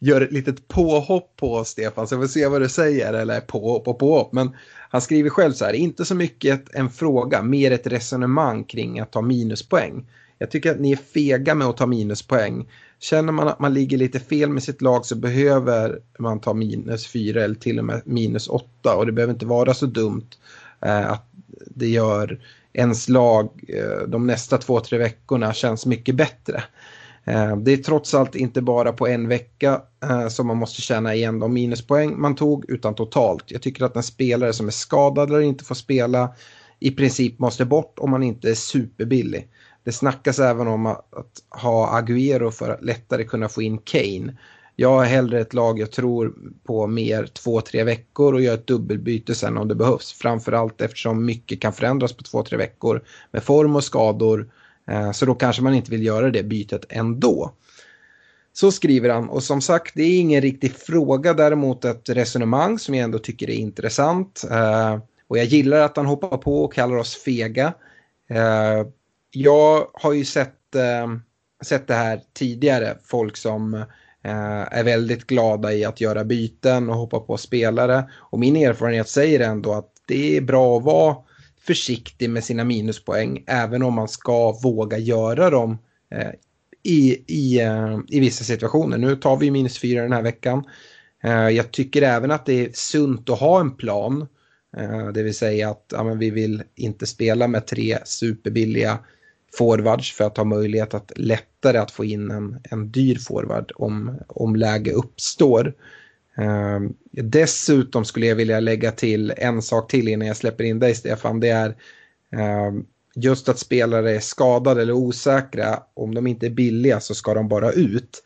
gör ett litet påhopp på Stefan, så vi får se vad du säger, eller påhopp och påhopp. Men han skriver själv så här, inte så mycket en fråga, mer ett resonemang kring att ta minuspoäng. Jag tycker att ni är fega med att ta minuspoäng. Känner man att man ligger lite fel med sitt lag så behöver man ta minus fyra eller till och med minus åtta och det behöver inte vara så dumt eh, att det gör ens lag eh, de nästa två, tre veckorna känns mycket bättre. Eh, det är trots allt inte bara på en vecka eh, som man måste känna igen de minuspoäng man tog utan totalt. Jag tycker att en spelare som är skadad eller inte får spela i princip måste bort om man inte är superbillig. Det snackas även om att ha Agüero för att lättare kunna få in Kane. Jag har hellre ett lag jag tror på mer två, tre veckor och gör ett dubbelbyte sen om det behövs. Framförallt eftersom mycket kan förändras på två, tre veckor med form och skador Eh, Eh, så då kanske man inte vill göra det bytet ändå. Så skriver han och som sagt det är ingen riktig fråga däremot ett resonemang som jag ändå tycker är intressant. Eh, och jag gillar att han hoppar på och kallar oss fega. Eh, jag har ju sett, sett det här tidigare, folk som är väldigt glada i att göra byten och hoppa på spelare. Och min erfarenhet säger ändå att det är bra att vara försiktig med sina minuspoäng även om man ska våga göra dem eh, i, i, eh, i vissa situationer. Nu tar vi minus fyra den här veckan. Eh, jag tycker även att det är sunt att ha en plan. Det vill säga att ja, vi vill inte spela med tre superbilliga forwards för att ha möjlighet att lättare att få in en, en dyr forward om, om läge uppstår. Ehm, dessutom skulle jag vilja lägga till en sak till innan jag släpper in dig Stefan. Det är ehm, just att spelare är skadade eller osäkra. Om de inte är billiga så ska de bara ut.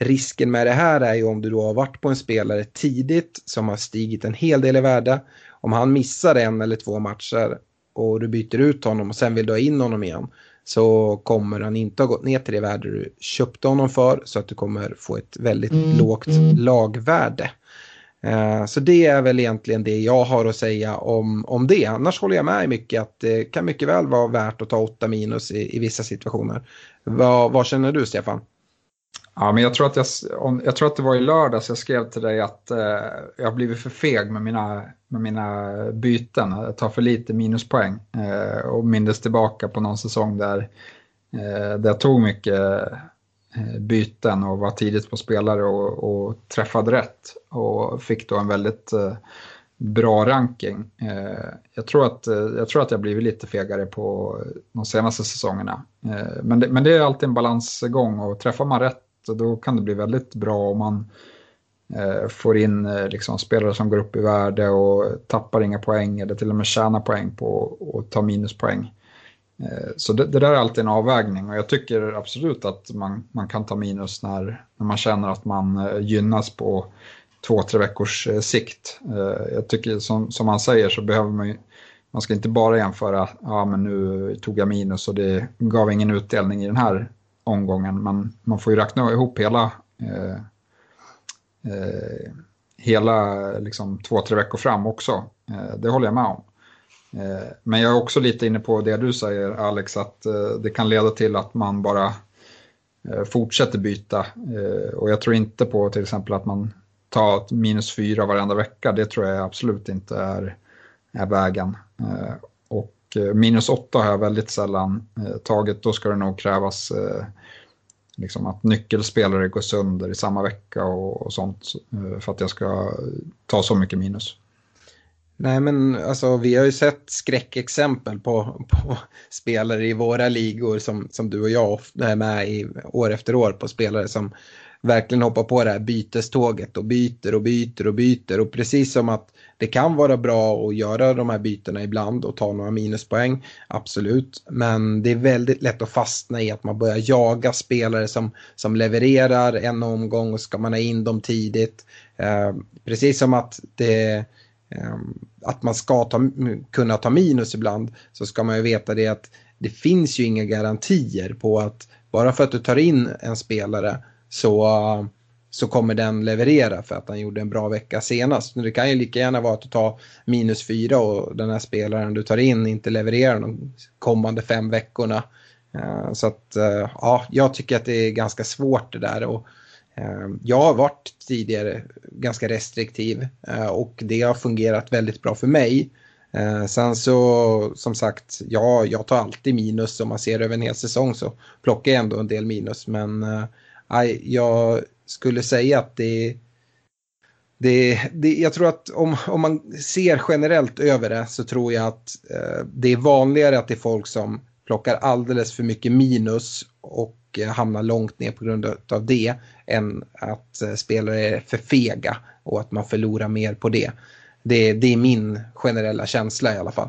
Risken med det här är ju om du då har varit på en spelare tidigt som har stigit en hel del i värde. Om han missar en eller två matcher och du byter ut honom och sen vill du ha in honom igen så kommer han inte ha gått ner till det värde du köpte honom för så att du kommer få ett väldigt mm. lågt lagvärde. Uh, så det är väl egentligen det jag har att säga om, om det. Annars håller jag med mycket att det kan mycket väl vara värt att ta 8 minus i, i vissa situationer. Vad, vad känner du Stefan? Ja, men jag tror, att jag, jag tror att det var i lördags jag skrev till dig att eh, jag har blivit för feg med mina, med mina byten. Jag tar för lite minuspoäng eh, och mindes tillbaka på någon säsong där, eh, där jag tog mycket eh, byten och var tidigt på spelare och, och, träffade rätt och fick då en väldigt eh, bra ranking. Eh, jag, tror att, eh, jag tror att jag blivit lite fegare på de senaste säsongerna. Eh, men, det, men det är alltid en balansgång och träffar man rätt då kan det bli väldigt bra om man eh, får in eh, liksom, spelare som går upp i värde och tappar inga poäng eller till och med tjänar poäng på att ta minuspoäng. Eh, så det, det, där är alltid en avvägning och jag tycker absolut att man, man kan ta minus när, när man känner att man eh, gynnas på två, tre veckors eh, sikt. Jag tycker som, som man säger så behöver man ju, man ska inte bara jämföra, ja men nu tog jag minus och det gav ingen utdelning i den här omgången. Men man får ju räkna ihop hela, eh, eh, hela liksom, två, tre veckor fram också. Eh, det håller jag med om. Eh, men jag är också lite inne på det du säger Alex, att eh, det kan leda till att man bara eh, fortsätter byta. Eh, och jag tror inte på till exempel att man tar minus fyra varenda vecka. Det tror jag absolut inte är, är vägen. Eh, och eh, minus åtta har jag väldigt sällan tagit. Då ska det nog krävas liksom att nyckelspelare går sönder i samma vecka och, och, sånt eh, för att jag ska ta så mycket minus. Nej men alltså vi har ju sett skräckexempel på, på spelare i våra ligor som, som du och jag är med i år efter år på spelare som verkligen hoppar på det här byteståget och byter och byter och byter och precis som att det kan vara bra att göra de här bytena ibland och ta några minuspoäng, absolut. Men det är väldigt lätt att fastna i att man börjar jaga spelare som, som levererar en omgång och ska man ha in dem tidigt. Eh, precis som att det eh, att man ska ta, kunna ta minus ibland så ska man ju veta det att det finns ju inga garantier på att bara för att du tar in en spelare så så kommer den leverera för att han gjorde en bra vecka senast. Men Det kan ju lika gärna vara att du tar minus fyra och den här spelaren du tar in inte levererar de kommande fem veckorna. Eh, så att eh, ja, jag tycker att det är ganska svårt det där. Och, eh, jag har varit tidigare ganska restriktiv och det har fungerat väldigt bra för mig. Sen så som sagt, ja, jag tar alltid minus om man ser över en hel säsong så plockar jag ändå en del minus. Men jag skulle säga att det det, det, jag tror att om, om man ser generellt över det så tror jag att eh, det är vanligare att det är folk som plockar alldeles för mycket minus och eh, hamnar långt ner på grund av det än att eh, spelare är för fega och att man förlorar mer på det. Det, det är min generella känsla i alla fall.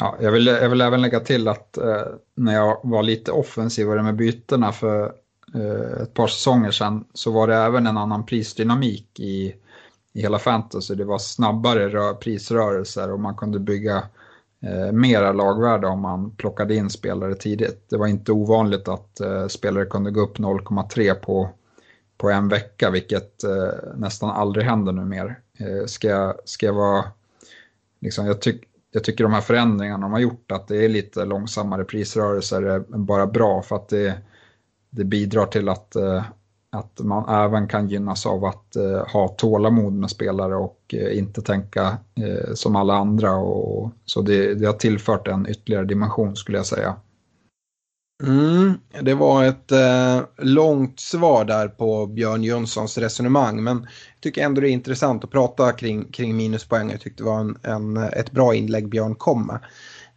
Ja, jag, vill, jag vill även lägga till att eh, när jag var lite offensivare med bytena för Eh, ett par säsonger sedan så var det även en annan prisdynamik i, i hela fantasy. Det var snabbare rör, prisrörelser och man kunde bygga eh, mera lagvärde om man plockade in spelare tidigt. Det var inte ovanligt att eh, spelare kunde gå upp 0,3 på, på en vecka, vilket eh, nästan aldrig händer nu mer. Eh, ska, ska jag vara... Liksom, jag, tyck, jag tycker de här förändringarna de har gjort att det är lite långsammare prisrörelser är bara bra för att det det bidrar till att, eh, att man även kan gynnas av att eh, ha tålamod med spelare och eh, inte tänka eh, som alla andra. Och, så det, det har tillfört en ytterligare dimension skulle jag säga. Mm, det var ett eh, långt svar där på Björn Jönssons resonemang men jag tycker ändå det är intressant att prata kring, kring minuspoäng. Jag tyckte det var en, en, ett bra inlägg Björn kom med.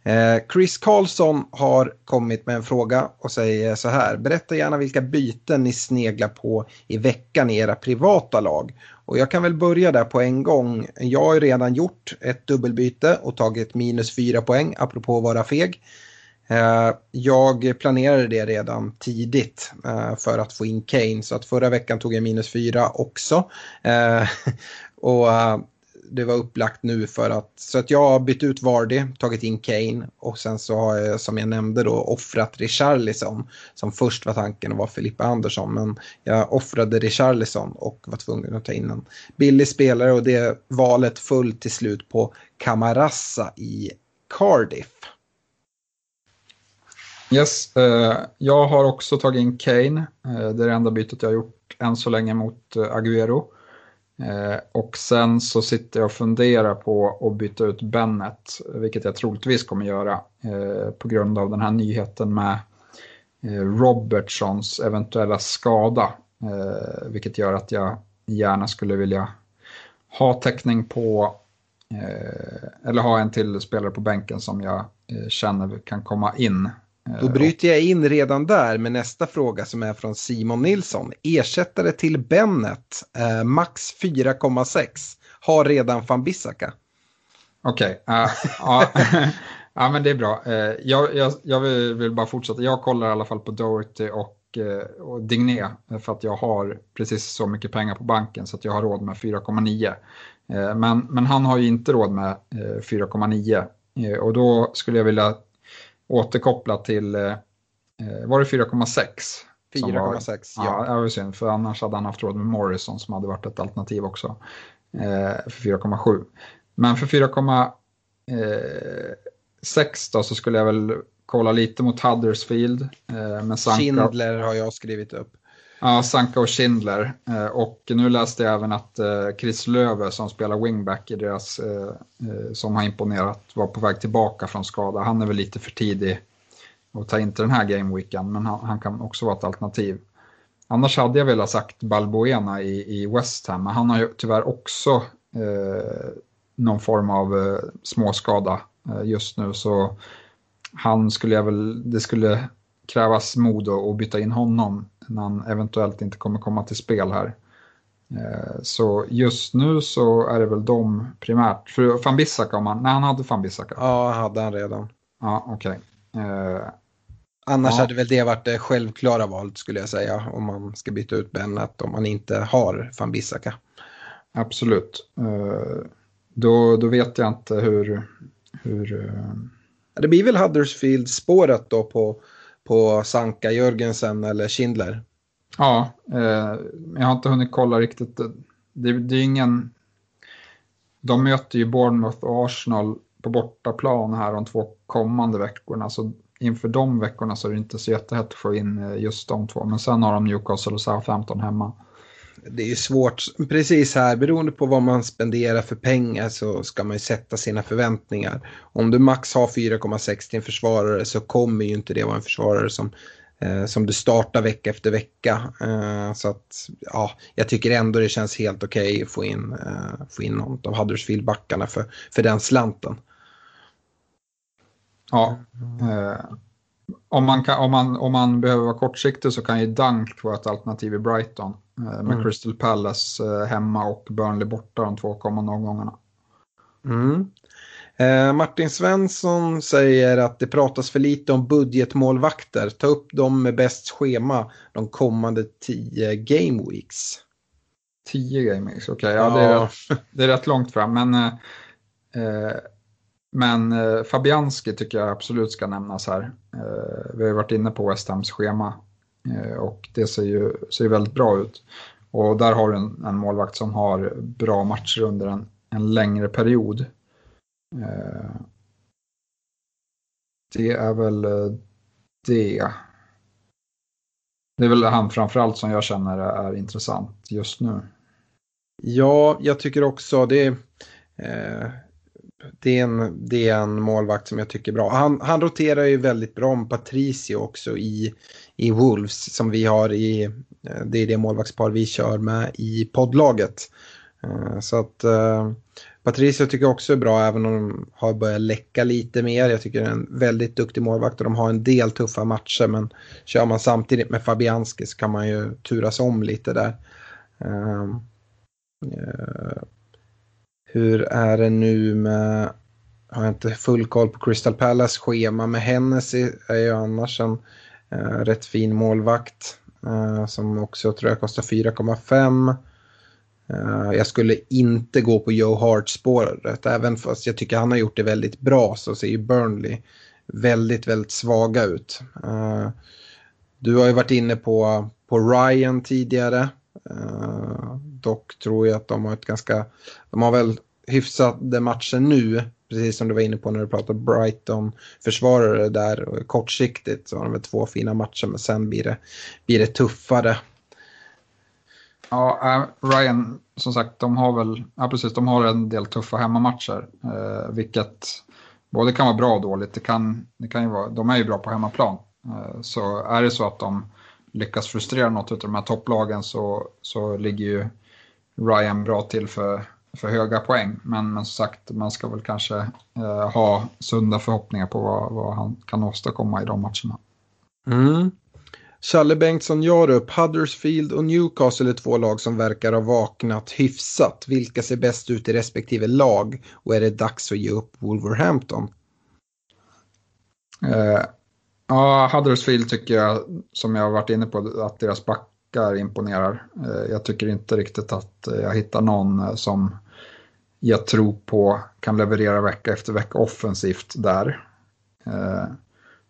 Eh, Chris Karlsson har kommit med en fråga och säger så här. Berätta gärna vilka byten ni sneglar på i veckan i era privata lag. Och jag kan väl börja där på en gång. Jag har ju redan gjort ett dubbelbyte och tagit minus fyra poäng apropå att vara feg. Eh, jag planerade det redan tidigt eh, för att få in Kane så att förra veckan tog jag minus fyra också. Och det var upplagt nu för att, så att jag har bytt ut Vardy, tagit in Kane och sen så har jag som jag nämnde då offrat Richarlison som först var tanken att vara Filippa Andersson men jag offrade Richarlison och var tvungen att ta in en billig spelare och det valet föll till slut på Camarassa i Cardiff. Yes, eh, jag har också tagit in Kane. Eh, det är det enda bytet jag har gjort än så länge mot eh, Agüero. Eh, och sen så sitter jag och funderar på att byta ut Bennet, vilket jag troligtvis kommer göra eh, på grund av den här nyheten med eh, Robertsons eventuella skada. Eh, vilket gör att jag gärna skulle vilja ha täckning på, eh, eller ha en till spelare på bänken som jag eh, känner kan komma in då eh, bryter jag in redan där med nästa fråga som är från Simon Nilsson. Ersättare till Bennet, eh, max 4,6. Har redan van Bissaka. Okej, okay, uh, ja. ja men det är bra. Uh, jag, jag, jag vill, vill, bara fortsätta. Jag kollar i alla fall på Doherty och, uh, och Digné för att jag har precis så mycket pengar på banken så att jag har råd med 4,9. Men, men han har ju inte råd med 4,9 och då skulle jag vilja återkoppla till, eh, var det 4,6? 4,6 ja. Ja, det var synd, för annars hade han haft råd med Morrison som hade varit ett alternativ också. Eh, för 4,7. Men för 4,6 då så skulle jag väl kolla lite mot Huddersfield. Eh, med Sanka. Schindler har jag skrivit upp. Ja, Sanka och Schindler. Eh, och nu läste jag även att eh, Chris Löve som spelar wingback i deras, eh, som har imponerat, var på väg tillbaka från skada. Han är väl lite för tidig att ta in till den här gameweeken, men han, han, kan också vara ett alternativ. Annars hade jag velat sagt Balbuena i, i West Ham, men han har ju tyvärr också eh, någon form av eh, småskada eh, just nu, så han skulle jag väl, det skulle krävas mod att byta in honom när han eventuellt inte kommer komma till spel här. Eh, så just nu så är det väl de primärt. För van Bissaka, om han, nej han hade van Bissaka. Ja, hade han redan. Ja, okej. Okay. Eh, Annars ja. hade väl det varit det självklara valet skulle jag säga. Om man ska byta ut Bennett om man inte har van Bissaka. Absolut. Eh, då, då vet jag inte hur... hur det blir väl Huddersfield-spåret då på på Sanka, Jörgensen eller Schindler? Ja, eh, jag har inte hunnit kolla riktigt. Det, det är ingen... De möter ju Bournemouth och Arsenal på bortaplan här de två kommande veckorna. Så inför de veckorna så är det inte så jättehett att få in eh, just de två. Men sen har de Newcastle och Southampton hemma det är ju svårt, precis här, beroende på vad man spenderar för pengar så ska man ju sätta sina förväntningar. Om du max har 4,6 till en försvarare så kommer ju inte det vara en försvarare som, eh, som du startar vecka efter vecka. Eh, så att, ja, jag tycker ändå det känns helt okej okay att få in, eh, få in något av Huddersfield-backarna för, för den slanten. Ja, eh, om, man kan, om, man, om man behöver vara kortsiktig så kan ju Dunk vara ett alternativ i Brighton. Eh, med mm. Crystal Palace eh, hemma och Burnley borta de två kommande omgångarna. Mm. Eh, Martin Svensson säger att det pratas för lite om budgetmålvakter. Ta upp dem med bäst schema de kommande tio game weeks. Tio game weeks, okej. Okay. Ja, ja. Det, är rätt, det är rätt långt fram. Men, eh, men eh, Fabianski tycker jag absolut ska nämnas här. Eh, vi har varit inne på West Hams schema Eh, Eh, och det ser ju ser väldigt bra ut. Och där har du en, en målvakt som har bra matcher under en, en längre period. Eh, det är väl eh, det. det är väl han framförallt som jag känner är intressant just nu. Ja, jag tycker också det. Eh, det, är en, det är en målvakt som jag tycker är bra. Han, han roterar ju väldigt bra om Patricio också i, i Wolves som vi har i, eh, det är det målvaktspar vi kör med i poddlaget. Eh, så att eh, Patricio tycker jag också är bra även om de har börjat läcka lite mer. Jag tycker det är en väldigt duktig målvakt och de har en del tuffa matcher men kör man samtidigt med Fabianski så kan man ju turas om lite där. Ehm, hur är det nu med, har jag inte full koll på Crystal Palace schema med Hennessy är ju annars en Eh, rätt fin målvakt eh, som också tror jag kostar 4,5. Eh, jag skulle inte gå på Joe Hart-spåret. Även fast jag tycker han har gjort det väldigt bra så ser ju Burnley väldigt, väldigt svaga ut. Du har ju varit inne på, på Ryan tidigare. Dock tror jag att de har ett ganska, de har väl hyfsade matcher nu. Precis som du var inne på när du pratade Brighton-försvarare där kortsiktigt så har de väl två fina matcher men sen blir det, blir det tuffare. Ja, eh, Ryan, som sagt, de har väl, ja precis, de har en del tuffa hemmamatcher, eh, vilket både kan vara bra och dåligt. Det kan, det kan ju vara, de är ju bra på hemmaplan. Eh, så är det så att de lyckas frustrera något av de här topplagen så, så ligger ju Ryan bra till för, för höga poäng. Men, men som sagt, man ska väl kanske eh, ha sunda förhoppningar på vad, vad han kan åstadkomma i de matcherna. Mm. Challe Bengtsson gör upp Huddersfield och Newcastle är två lag som verkar ha vaknat hyfsat. Vilka ser bäst ut i respektive lag och är det dags att ge upp Wolverhampton? Uh, ja, Huddersfield tycker jag, som jag har varit inne på, att deras backar imponerar. Uh, jag tycker inte riktigt att jag hittar någon som jag tror på kan leverera vecka efter vecka offensivt där. Eh,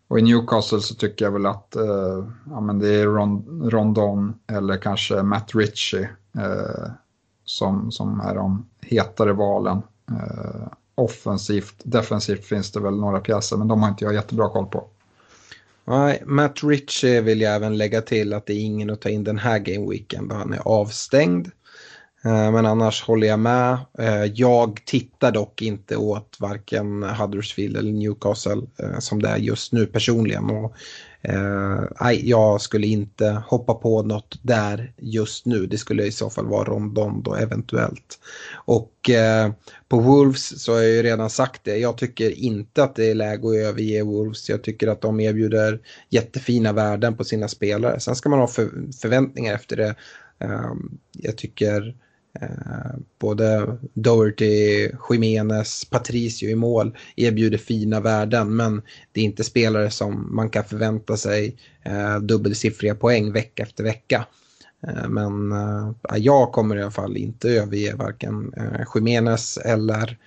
och i Newcastle så tycker jag väl att eh, ja, men det är Ron, Rondon eller kanske Matt Ritchie eh, som, som är de hetare valen. Eh, offensivt, defensivt finns det väl några pjäser men de har inte jag jättebra koll på. Nej, Matt Ritchie vill jag även lägga till att det är ingen att ta in den här gameweeken då han är avstängd. Eh, men annars håller jag med. Eh, jag tittar dock inte åt varken Huddersfield eller Newcastle eh, som det är just nu personligen. Och, nej, jag skulle inte hoppa på något där just nu. Det skulle i så fall vara Rondon då eventuellt. Och på Wolves så har jag ju redan sagt det. Jag tycker inte att det är läge att överge Wolves. Jag tycker att de erbjuder jättefina värden på sina spelare. Sen ska man ha förväntningar efter det. jag tycker Eh, både Doherty, Jiménez, Patricio i mål erbjuder fina värden men det är inte spelare som man kan förvänta sig eh, dubbelsiffriga poäng vecka efter vecka. Eh, men jag kommer i alla fall inte överge varken Jiménez eller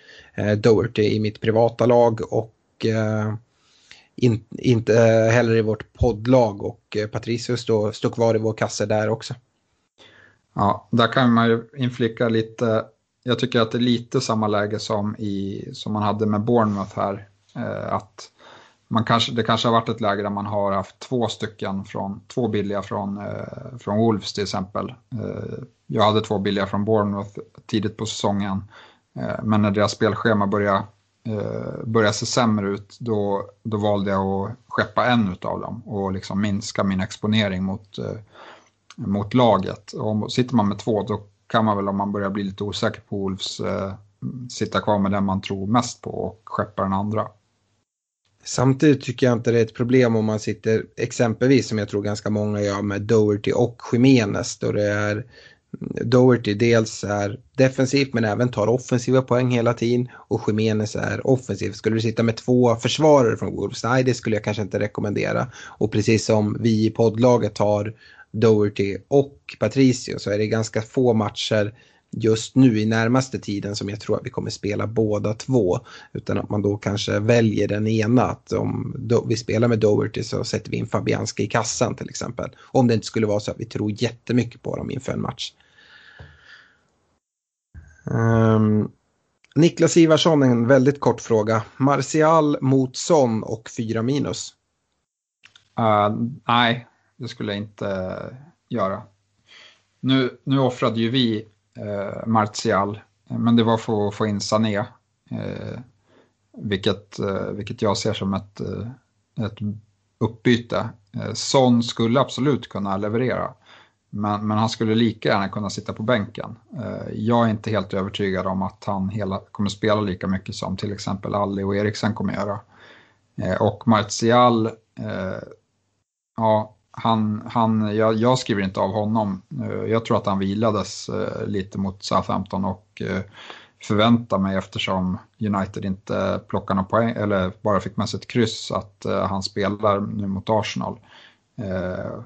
Doherty i mitt privata lag och in, inte heller i vårt poddlag och Patricio står, står kvar i vår kasse där också. Ja, där kan man ju inflika lite. Jag tycker att det är lite samma läge som, i, som man hade med Bournemouth här. Eh, att man kanske, det kanske har varit ett läge där man har haft två stycken från, två billiga från, eh, från Wolves till exempel. Eh, jag hade två billiga från Bournemouth tidigt på säsongen. Eh, men när deras spelschema började, eh, började se sämre ut då, då valde jag att skeppa en av dem och liksom minska min exponering mot eh, mot laget. Och sitter man med två då kan man väl om man börjar bli lite osäker på Wolves eh, sitta kvar med den man tror mest på och skeppa den andra. Samtidigt tycker jag inte det är ett problem om man sitter exempelvis som jag tror ganska många gör med Doherty och Jiménez då det är Doherty dels är defensivt men även tar offensiva poäng hela tiden och Jimenez är offensiv. Skulle du sitta med två försvarare från Wolves? Nej, det skulle jag kanske inte rekommendera. Och precis som vi i poddlaget tar Doherty och Patricio så är det ganska få matcher just nu i närmaste tiden som jag tror att vi kommer spela båda två. Utan att man då kanske väljer den ena. Att om vi spelar med Doherty så sätter vi in Fabianski i kassan till exempel. Om det inte skulle vara så att vi tror jättemycket på dem inför en match. Um, Niklas Ivarsson, en väldigt kort fråga. Martial mot Son och 4 minus? Uh, nej, det skulle jag inte göra. Nu, nu offrade ju vi eh, Martial, men det var för att få in Sané. Eh, vilket, eh, vilket jag ser som ett, eh, ett uppbyte. Eh, Son skulle absolut kunna leverera. Men, men, han skulle lika gärna kunna sitta på bänken. Eh, jag är inte helt övertygad om att han hela, kommer spela lika mycket som till exempel Alli och Eriksen kommer göra. Eh, och Martial, eh, ja, han, han, jag, jag, skriver inte av honom. Eh, jag tror att han vilades eh, lite mot Southampton och eh, förväntar mig eftersom United inte plockar någon poäng eller bara fick med sig ett kryss att han spelar nu mot Arsenal.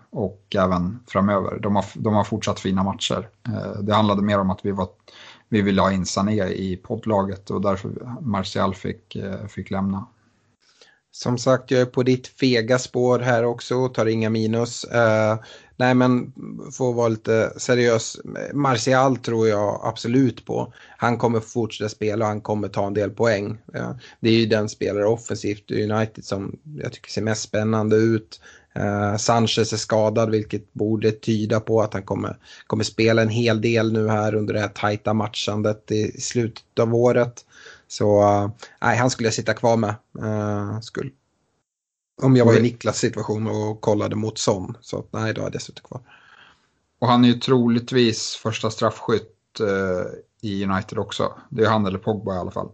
Och även framöver. De har, de har fortsatt fina matcher. Det handlade mer om att vi, var, vi ville ha in Sané i poddlaget och därför Martial fick, fick lämna. Som sagt, jag är på ditt fega spår här också, och tar inga minus. Uh, nej men, för att vara lite seriös, Martial tror jag absolut på. Han kommer fortsätta spela och han kommer ta en del poäng. Uh, det är ju den spelare offensivt i United som jag tycker ser mest spännande ut. Uh, Sanchez är skadad vilket borde tyda på att han kommer, kommer spela en hel del nu här under det här tajta matchandet i slutet av året. Så nej, han skulle jag sitta kvar med. Uh, skulle. Om jag var i Niklas situation och kollade mot Son. Så nej, då hade jag suttit kvar. Och han är ju troligtvis första straffskytt uh, i United också. Det är han eller Pogba i alla fall.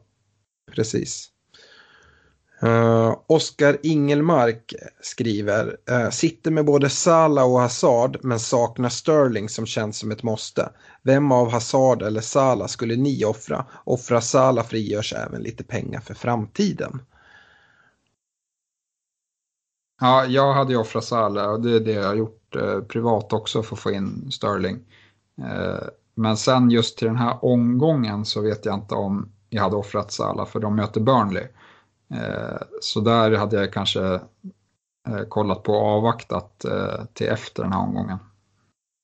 Precis. Eh, uh, Oskar Ingelmark skriver, uh, sitter med både Salah och Hazard men saknar Sterling som känns som ett måste. Vem av Hazard eller Salah skulle ni offra? Offra Salah frigörs även lite pengar för framtiden. Ja, jag hade ju offrat Salah och det är det jag har gjort eh, privat också för att få in Sterling. Eh, men sen just till den här omgången så vet jag inte om jag hade offrat Salah för de möter Burnley. Eh, så där hade jag kanske eh, kollat på och avvaktat eh, till efter den här omgången.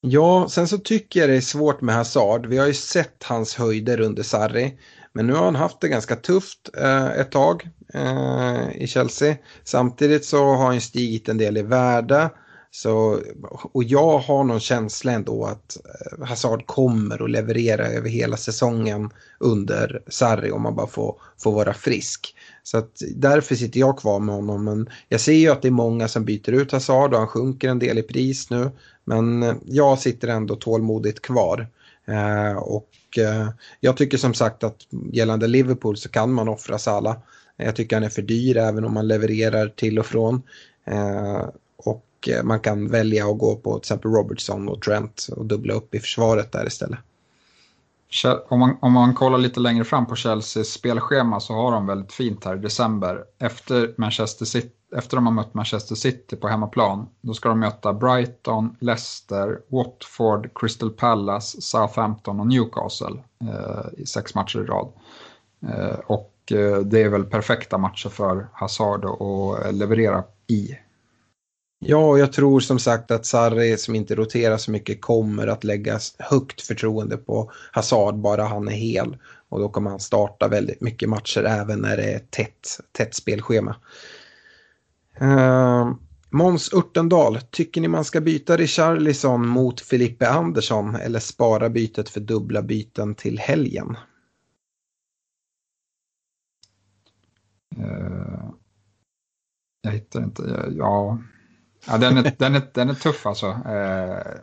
Ja, sen så tycker jag det är svårt med Hazard. Vi har ju sett hans höjder under Sarri. Men nu har han haft det ganska tufft ett tag i Chelsea. Samtidigt så har han stigit en del i värde. Så, och jag har någon känsla ändå att Hazard kommer att leverera över hela säsongen under Sarri om man bara får, får vara frisk. Så att därför sitter jag kvar med honom. Men jag ser ju att det är många som byter ut Hazard och han sjunker en del i pris nu. Men eh, jag sitter ändå tålmodigt kvar. Eh, och eh, jag tycker som sagt att gällande Liverpool så kan man offra Salah. Jag tycker han är för dyr även om man levererar till och från. Eh, och eh, man kan välja att gå på till exempel Robertson och Trent och dubbla upp i försvaret där istället. Om man, om man kollar lite längre fram på Chelseas spelschema så har de väldigt fint här i december. Efter, Manchester City, efter de har mött Manchester City på hemmaplan, då ska de möta Brighton, Leicester, Watford, Crystal Palace, Southampton och Newcastle eh, i sex matcher i rad. Eh, och eh, det är väl perfekta matcher för Hazard att leverera i. Ja, jag tror som sagt att Sarri som inte roterar så mycket kommer att lägga högt förtroende på Hazard bara han är hel. Och då kommer han starta väldigt mycket matcher även när det är tätt, tätt spelschema. Uh, Måns Örtendal, tycker ni man ska byta Richarlison mot Filippe Andersson eller spara bytet för dubbla byten till helgen? Uh, jag hittar inte, ja. Ja, den, är, den, är, den är tuff alltså. Eh,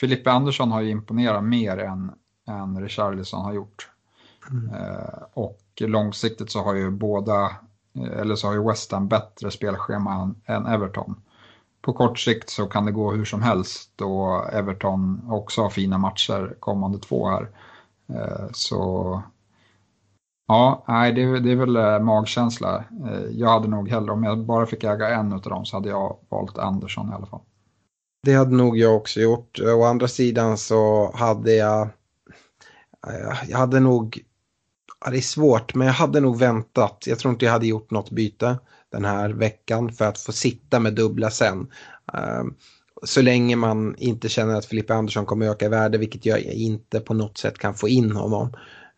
Filippe Andersson har ju imponerat mer än, än Richarlison har gjort. Mm. Eh, och långsiktigt så har ju båda, eh, eller så har ju West Ham bättre spelschema än, än Everton. På kort sikt så kan det gå hur som helst och Everton också har fina matcher kommande två här. Eh, så Ja, nej, det, det är väl eh, magkänsla. Eh, jag hade nog hellre, om jag bara fick äga en av dem så hade jag valt Andersson i alla fall. Det hade nog jag också gjort. Å andra sidan så hade jag, eh, jag hade nog, det är svårt, men jag hade nog väntat. Jag tror inte jag hade gjort något byte den här veckan för att få sitta med dubbla sen. Så länge man inte känner att Filippa Andersson kommer öka i värde, vilket jag inte på något sätt kan få in honom.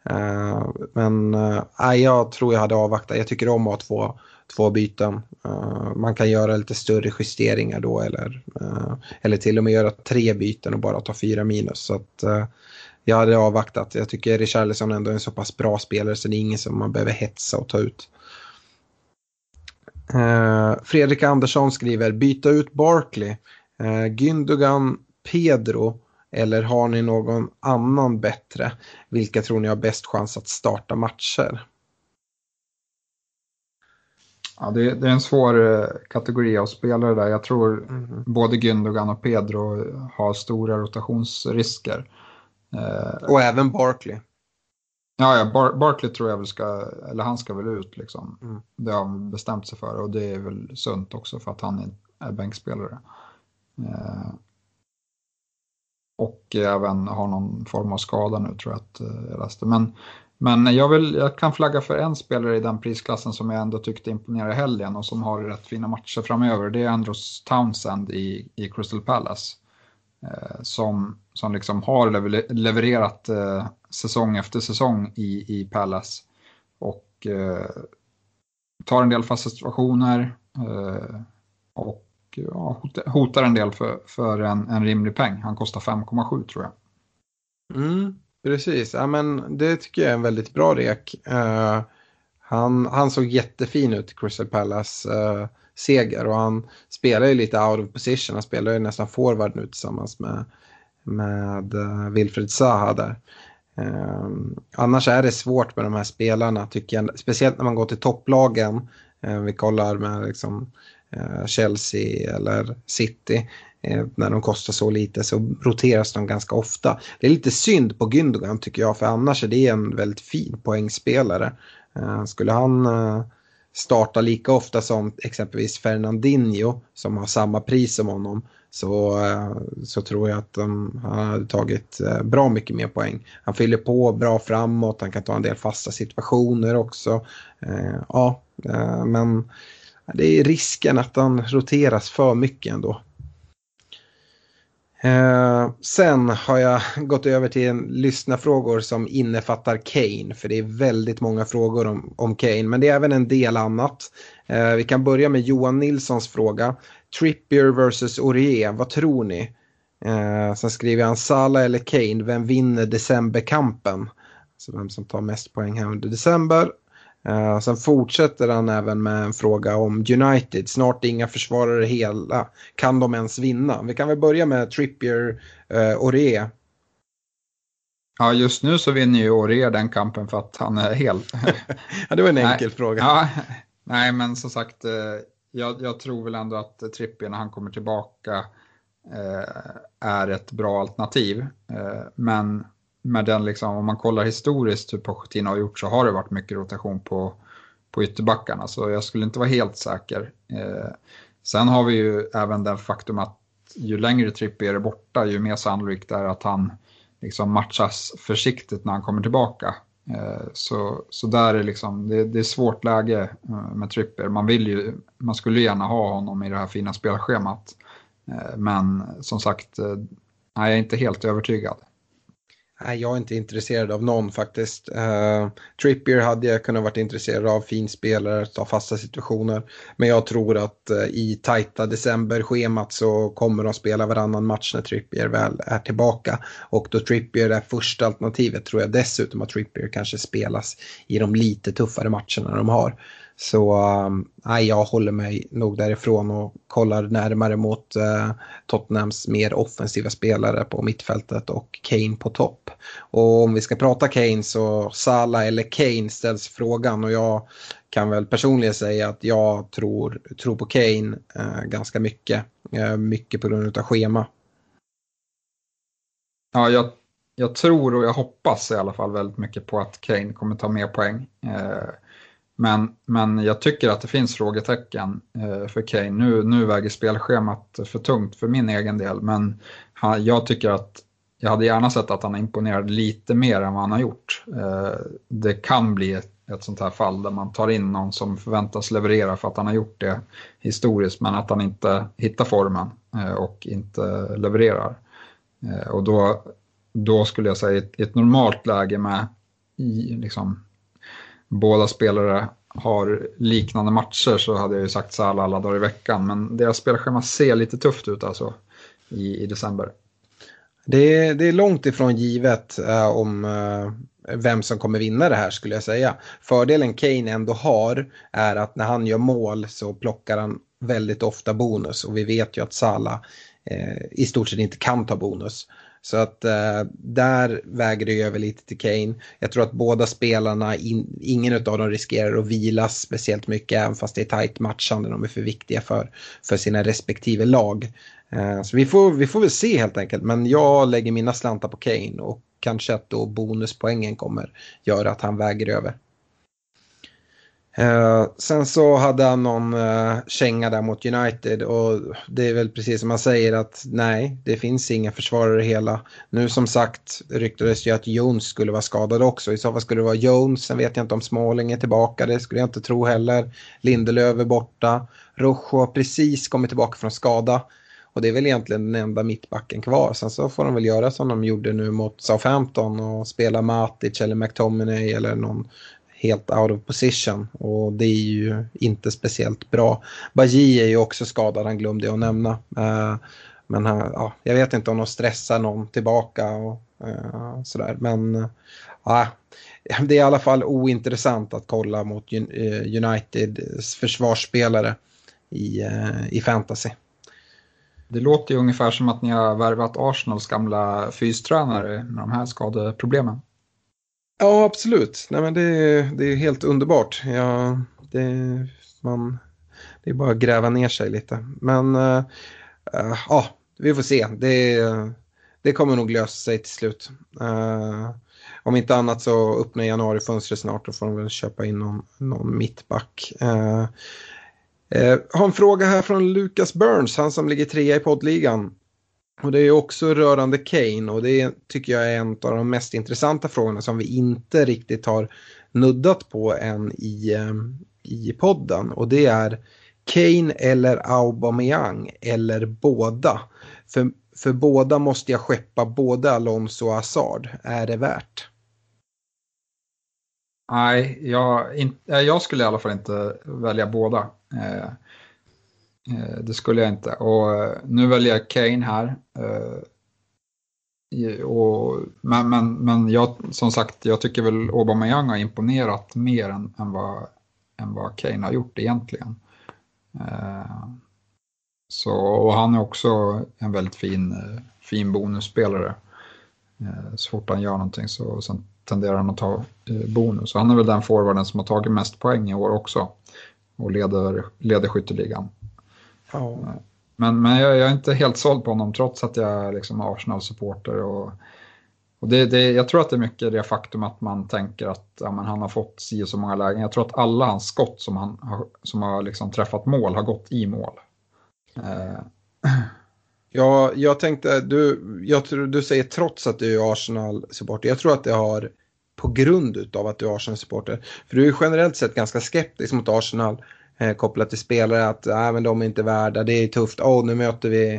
Eh, men äh, jag tror jag hade avvaktat. Jag tycker om att ha två, två byten. Eh, man kan göra lite större justeringar då eller, eller till och med göra tre byten och bara ta fyra minus. Så att, jag hade avvaktat. Jag tycker Richarlison ändå är en så pass bra spelare så det är ingen som man behöver hetsa och ta ut. Fredrik Andersson skriver byta ut Barkley. Gündogan Pedro eller har ni någon annan bättre? Vilka tror ni har bäst chans att starta matcher? Ja, det, det är en svår eh, kategori av spelare där. Jag tror mm. både Gündogan och Pedro har stora rotationsrisker. Eh, och även Barkley. Ja, ja Bar Barkley tror jag väl ska, eller han ska väl ut liksom. Mm. Det har han bestämt sig för och det är väl sunt också för att han är bänkspelare. Och även har någon form av skada nu tror jag att eh, jag läste. Men, men jag, vill, jag kan flagga för en spelare i den prisklassen som jag ändå tyckte imponerade i helgen och som har rätt fina matcher framöver. Det är Andros Townsend i, i Crystal Palace. Eh, som, som liksom har levererat eh, säsong efter säsong i, i Palace. Och eh, tar en del fasta situationer. Eh, och eh, ja, hotar en del för, för en, en rimlig peng. Han kostar 5,7 tror jag. Mm, precis, ja, men det tycker jag är en väldigt bra rek. Uh, han, han såg jättefin ut i Crystal Palace uh, seger och han spelar ju lite out of position. Han spelar ju nästan forward nu tillsammans med, med uh, Wilfred Zaha där. Annars är det svårt med de här spelarna tycker jag. Speciellt när man går till topplagen. Vi kollar med liksom, Eh, Eh, Chelsea eller City. Eh, när de kostar så lite så roteras de ganska ofta. Det är lite synd på Gündogan tycker jag för annars är det en väldigt fin poängspelare. Eh, skulle han starta lika ofta som exempelvis Fernandinho som har samma pris som honom så, så tror jag att de hade tagit bra mycket mer poäng. Han fyller på bra framåt, han kan ta en del fasta situationer också. Ja, men det är risken att han roteras för mycket ändå. Eh, sen har jag gått över till en lyssnafrågor som innefattar Kane. För det är väldigt många frågor om, om Kane. Men det är även en del annat. Eh, vi kan börja med Johan Nilssons fråga. Trippier vs Aurier, vad tror ni? Eh, sen skriver han Sala eller Kane, vem vinner decemberkampen? Så vem som tar mest poäng här under december. Uh, sen fortsätter han även med en fråga om United. Snart inga försvarare hela. Kan de ens vinna? Vi kan väl börja med Trippier uh, och Re. Ja, just nu så vinner ju Åre den kampen för att han är hel. ja, det var en enkel nej, fråga. Ja, nej, men som sagt, eh, jag, jag, tror väl ändå att Trippier när han kommer tillbaka eh, är ett bra alternativ. Eh, men med den liksom, om man kollar historiskt hur Pochettino har gjort så har det varit mycket rotation på, på ytterbackarna. Så jag skulle inte vara helt säker. Eh, sen har vi ju även det faktum att ju längre Trippier är borta ju mer sannolikt är att han liksom matchas försiktigt när han kommer tillbaka. Eh, så, så där är liksom, det, det är svårt läge eh, med Trippier. Man, vill ju, man skulle gärna ha honom i det här fina spelschemat. Eh, men som sagt, eh, nej, jag är inte helt övertygad. Nej, jag är inte intresserad av någon faktiskt. Uh, Trippier hade jag kunnat varit intresserad av, fin spelare, ta fasta situationer. Men jag tror att uh, i tajta decemberschemat så kommer de spela varannan match när Trippier väl är tillbaka. Och då Trippier är första alternativet tror jag dessutom att Trippier kanske spelas i de lite tuffare matcherna de har. Så äh, jag håller mig nog därifrån och kollar närmare mot äh, Tottenhams mer offensiva spelare på mittfältet och Kane på topp. Och om vi ska prata Kane så Sala eller Kane ställs frågan och jag kan väl personligen säga att jag tror, tror på Kane äh, ganska mycket. Eh, mycket på grund av schema. Ja, jag, jag tror och jag hoppas i alla fall väldigt mycket på att Kane kommer ta mer poäng. Men, men jag tycker att det finns frågetecken eh, för Kane. Nu, nu väger spelschemat för tungt för min egen del, men han, jag tycker att jag hade gärna sett att han imponerade lite mer än vad han har gjort. Eh, det kan bli ett, ett sånt här fall där man tar in någon som förväntas leverera för att han har gjort det historiskt, men att han inte hittar formen eh, och inte levererar. Och då, då skulle jag säga i ett, ett normalt läge med liksom, båda spelare har liknande matcher så hade jag ju sagt Salah alla dagar i veckan. Men deras spelschema ser lite tufft ut alltså i, i december. Det är, det är långt ifrån givet äh, om äh, vem som kommer vinna det här skulle jag säga. Fördelen Kane ändå har är att när han gör mål så plockar han väldigt ofta bonus och vi vet ju att Salah eh, i stort sett inte kan ta bonus. Så att eh, där väger det över lite till Kane. Jag tror att båda spelarna, in, ingen av dem riskerar att vilas speciellt mycket även fast det är tajt matchande. De är för viktiga för, för sina respektive lag. Eh, så vi får, vi får väl se helt enkelt. Men jag lägger mina slantar på Kane och kanske att då bonuspoängen kommer göra att han väger över. Eh, sen så hade han någon eh, känga där mot United och det är väl precis som man säger att nej, det finns inga försvarare hela. Nu som sagt ryktades ju att Jones skulle vara skadad också. I så fall skulle det vara Jones. Sen vet jag inte om Småling är tillbaka. Det skulle jag inte tro heller. Lindelöf är borta. Rojo har precis kommit tillbaka från skada. Och det är väl egentligen den enda mittbacken kvar. Sen så får de väl göra som de gjorde nu mot Southampton och spela Matic eller McTominay eller någon helt out of position och det är ju inte speciellt bra. Baji är ju också skadad, han glömde jag att nämna. Eh, men ja, jag vet inte om de stressar någon tillbaka och eh, sådär. Men uh, det är i alla fall ointressant att kolla mot eh, Uniteds försvarsspelare i, i fantasy. Det låter ju ungefär som att ni har värvat Arsenals gamla fystränare med de här skadeproblemen. Ja, absolut. Nej, men det, det är helt underbart. Ja, det, man, det är bara att gräva ner sig lite. Men uh, uh, uh, vi får se. Det, det kommer nog lösa sig till slut. Uh, om inte annat så öppnar januarifönstret snart och får de väl köpa in någon, någon mittback. Uh, uh, har en fråga här från Lucas Burns, han som ligger trea i poddligan. Och det är också rörande Kane och det tycker jag är en av de mest intressanta frågorna som vi inte riktigt har nuddat på än i, ehm, i podden. Och det är Kane eller Aubameyang eller båda. För, för båda måste jag skeppa både Alonso och Hazard. Är det värt? Nej, jag, in, eh, jag skulle i alla fall inte välja båda. Eh, Eh, det skulle jag inte. Och eh, nu väljer jag Kane här. Eh, och, men men, men jag, som sagt, jag tycker väl Aubameyang har imponerat mer än, än, vad, än vad Kane har gjort egentligen. Så, och han är också en väldigt fin, fin bonusspelare. Så fort han gör någonting så sen tenderar han att ta bonus. Han är väl den forwarden som har tagit mest poäng i år också och leder, leder skytteligan. Ja. Men, men jag, jag, är inte helt såld på honom trots att jag är liksom Arsenal-supporter. Och, och det, det, jag tror att det är mycket det faktum att man tänker att ja, men han har fått si och så många lägen. Jag tror att alla hans skott som, han har, som har liksom träffat mål har gått i mål. Eh. Ja, jag tänkte, du, jag tror, du säger trots att du är Arsenal-supporter. Jag tror att det har på grund av att du är Arsenal-supporter. För du är generellt sett ganska skeptisk mot Arsenal eh, kopplat till spelare att äh, men de är inte värda, det är tufft, oh, nu möter vi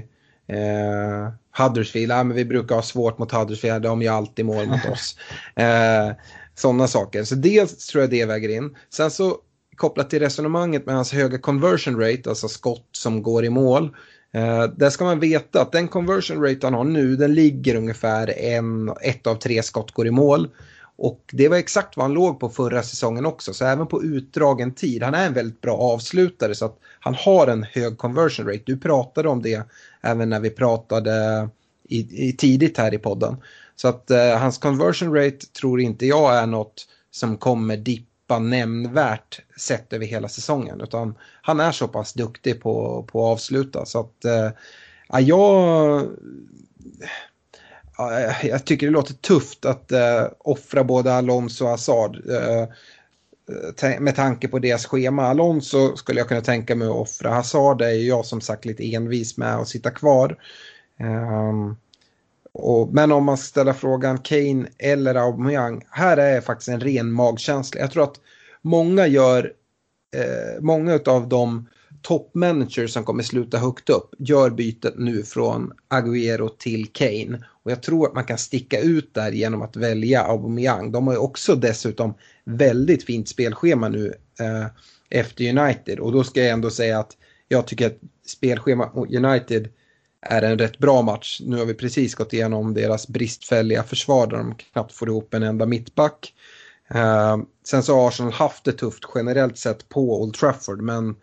eh, Huddersfield, äh, men vi brukar ha svårt mot Huddersfield, de gör alltid mål mot oss. Eh, Sådana saker. Så dels tror jag det väger in. Sen så kopplat till resonemanget med hans höga conversion rate, alltså skott som går i mål. Eh, där ska man veta att den conversion rate han har nu, den ligger ungefär en, ett av tre skott går i mål. Och det var exakt vad han låg på förra säsongen också. Så även på utdragen tid, han är en väldigt bra avslutare så att han har en hög conversion rate. Du pratade om det även när vi pratade i, i tidigt här i podden. Så att eh, hans conversion rate tror inte jag är något som kommer dippa nämnvärt sett över hela säsongen. Utan han är så pass duktig på, på att avsluta. Så att eh, jag Eh, jag tycker det låter tufft att eh, offra både Alonso och Hazard. Eh, eh med tanke på deras schema. Alonso skulle jag kunna tänka mig att offra. Hazard är jag som sagt lite envis med att sitta kvar. Um, och, men om man ställer frågan Kane eller Aubameyang. Här är faktiskt en ren magkänsla. Jag tror att många gör, eh, många av dem toppmanager som kommer sluta högt upp gör bytet nu från Agüero till Kane. Och jag tror att man kan sticka ut där genom att välja Aubameyang. De har ju också dessutom väldigt fint spelschema nu eh, efter United. Och då ska jag ändå säga att jag tycker att spelschemat mot United är en rätt bra match. Nu har vi precis gått igenom deras bristfälliga försvar där de knappt får ihop en enda mittback. Eh, sen så har Arsenal haft det tufft generellt sett på Old Trafford men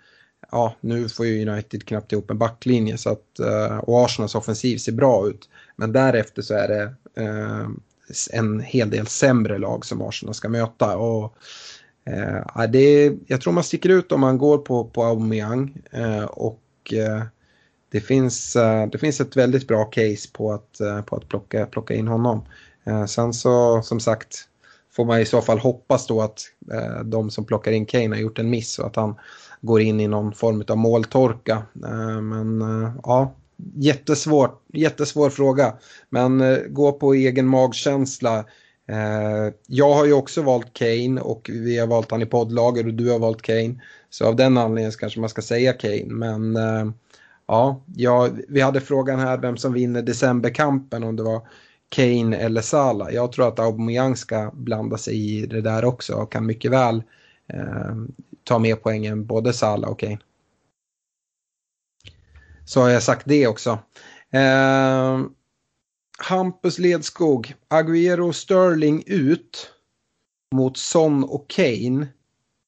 ja, nu får ju United knappt ihop en backlinje så att, eh, och Arsenals offensiv ser bra ut. Men därefter så är det eh, en hel del sämre lag som Arsenal ska möta. Och, uh, det, jag tror man sticker ut om man går på, på Aubameyang och det, finns, det finns ett väldigt bra case på att, på att plocka, plocka in honom. sen så som sagt får man i så fall hoppas då att eh, de som plockar in Kane har gjort en miss och att han går in i någon form av måltorka. Eh, men eh, ja, jättesvår, jättesvår fråga. Men eh, gå på egen magkänsla. Jag har ju också valt Kane och vi har valt han i poddlager och du har valt Kane. Så av den anledningen kanske man ska säga Kane. Men ja, ja, vi hade frågan här vem som vinner decemberkampen om det var Kane eller Salah. Jag tror att Aubameyang ska blanda sig i det där också och kan mycket väl eh, ta med poängen både Salah och Kane. Så har jag sagt det också. Eh, Hampus Ledskog, Agüero Sterling ut mot Son och Kane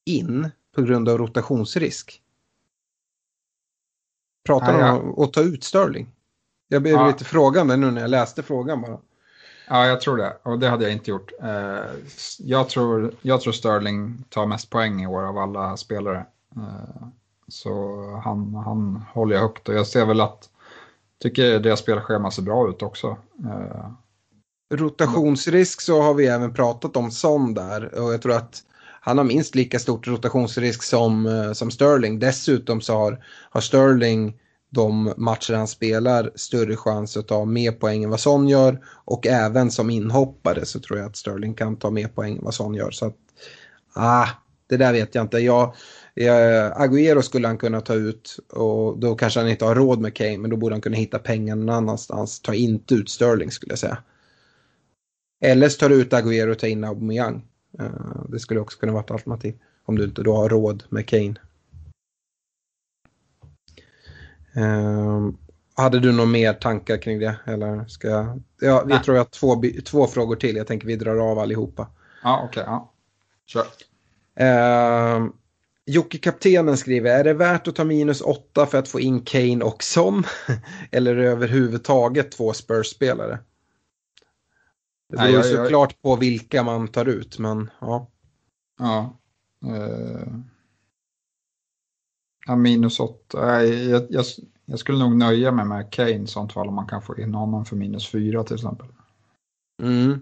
in på grund av rotationsrisk. Pratar de om att ta ut Sterling? Jag blev ja. lite frågande nu när jag läste frågan bara. Ja, jag tror det. Och det hade jag inte gjort. Eh, jag tror, jag tror Sterling tar mest poäng i år av alla spelare. Eh, så han, han håller jag högt och jag ser väl att tycker deras spelschema ser bra ut också. Eh, rotationsrisk så har vi även pratat om Son där och jag tror att han har minst lika stort rotationsrisk som, som Sterling. Dessutom så har, har Sterling de matcher han spelar större chans att ta mer poäng än vad Son gör. Och även som inhoppare så tror jag att Sterling kan ta mer poäng än vad Son gör. Så att, ah, det där vet jag inte. Jag, jag, Agüero skulle han kunna ta ut och då kanske han inte har råd med Kane men då borde han kunna hitta pengar någon annanstans. Ta inte ut Sterling skulle jag säga. Eller så tar du ut Agüero och tar in Aubameyang. Uh, det skulle också kunna vara ett alternativ. Om du inte då har råd med Kane. Um, hade du några mer tankar kring det? Eller ska jag... Ja, vi tror jag har två, två frågor till. Jag tänker vi drar av allihopa. Ja, okej. Okay, ja. Kör. Uh, Jocke Kaptenen skriver, är det värt att ta minus åtta för att få in Kane och Son? Eller överhuvudtaget två Spurs-spelare? Det beror ju såklart jag... på vilka man tar ut, men ja. Ja. Uh... Ja, minus 8. Jag, jag, jag, skulle nog nöja mig med Kane i sånt fall om man kan få in honom för minus 4 till exempel. Mm.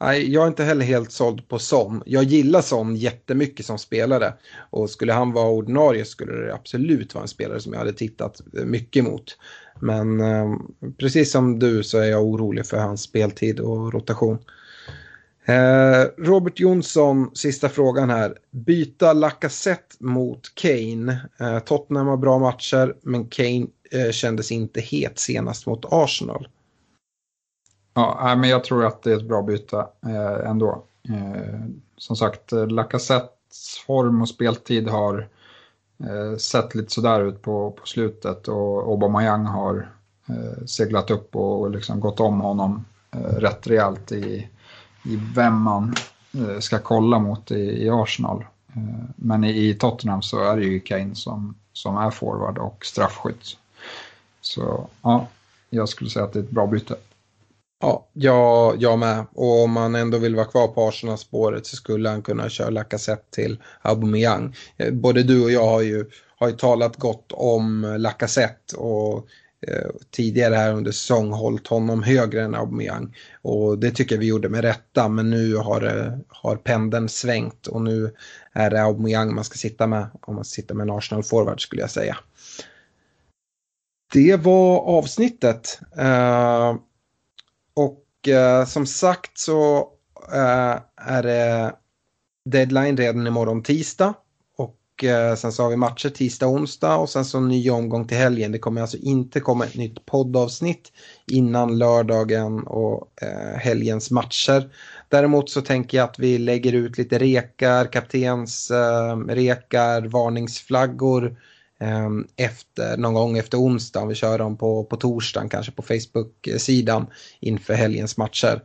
Nej, jag är inte heller helt såld på Son. Jag gillar Son jättemycket som spelare. Och skulle han vara ordinarie skulle det absolut vara en spelare som jag hade tittat mycket mot. Men eh, precis som du så är jag orolig för hans speltid och rotation. Eh, Robert Jonsson, sista frågan här. Byta Lacazette mot Kane. Eh, Tottenham har bra matcher men Kane eh, kändes inte het senast mot Arsenal. Ja, men jag tror att det är ett bra byte eh, ändå. Eh, som sagt, Lacazettes form och speltid har eh, sett lite sådär ut på, på slutet och Aubameyang har seglat upp och liksom gått om honom rätt rejält i i vem man eh, ska kolla mot i, i Arsenal. Eh, men i, i, Tottenham så är det ju Kane som, som är forward och straffskytt. Så ja, jag skulle säga att det är ett bra byte. Ja, jag, jag med. Och om man ändå vill vara kvar på Arsenal-spåret så skulle han kunna köra Lacazette till Aubameyang. Eh, både du och jag har ju, har ju talat gott om Lacazette och Eh, tidigare här under säsong hållit honom högre än Aubameyang. Och det tycker jag vi gjorde med rätta men nu har, eh, har pendeln svängt och nu är det Aubameyang man ska sitta med om man sitter med en Arsenal-forward skulle jag säga. Det var avsnittet. Eh, och som sagt så är det deadline redan imorgon tisdag. Och eh, sen så har vi matcher tisdag och onsdag och sen så ny omgång till helgen. Det kommer alltså inte komma ett nytt poddavsnitt innan lördagen och eh, helgens matcher. Däremot så tänker jag att vi lägger ut lite rekar, kaptens eh, rekar, varningsflaggor eh, efter, någon gång efter onsdag. Vi kör dem på, på torsdagen kanske på Facebook-sidan inför helgens matcher.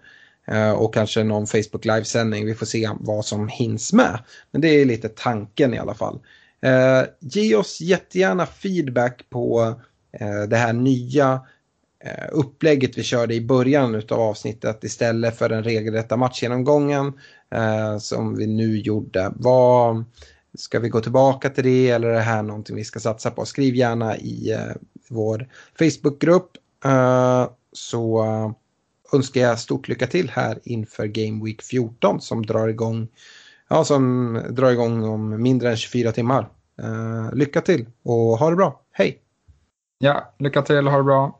Eh, och kanske någon Facebook livesändning. Vi får se vad som hinns med. Men det är lite tanken i alla fall. Eh, ge oss jättegärna feedback på eh, det här nya eh, upplägget vi körde i början av avsnittet istället för den regelrätta matchgenomgången eh, som vi nu gjorde. Vad, ska vi gå tillbaka till det eller är det här någonting vi ska satsa på? Skriv gärna i eh, vår Facebookgrupp eh, så önskar jag stort lycka till här inför Game Week 14 som drar igång, ja, som drar igång om mindre än 24 timmar. Uh, lycka till och ha det bra. Hej! Ja, lycka till och ha det bra.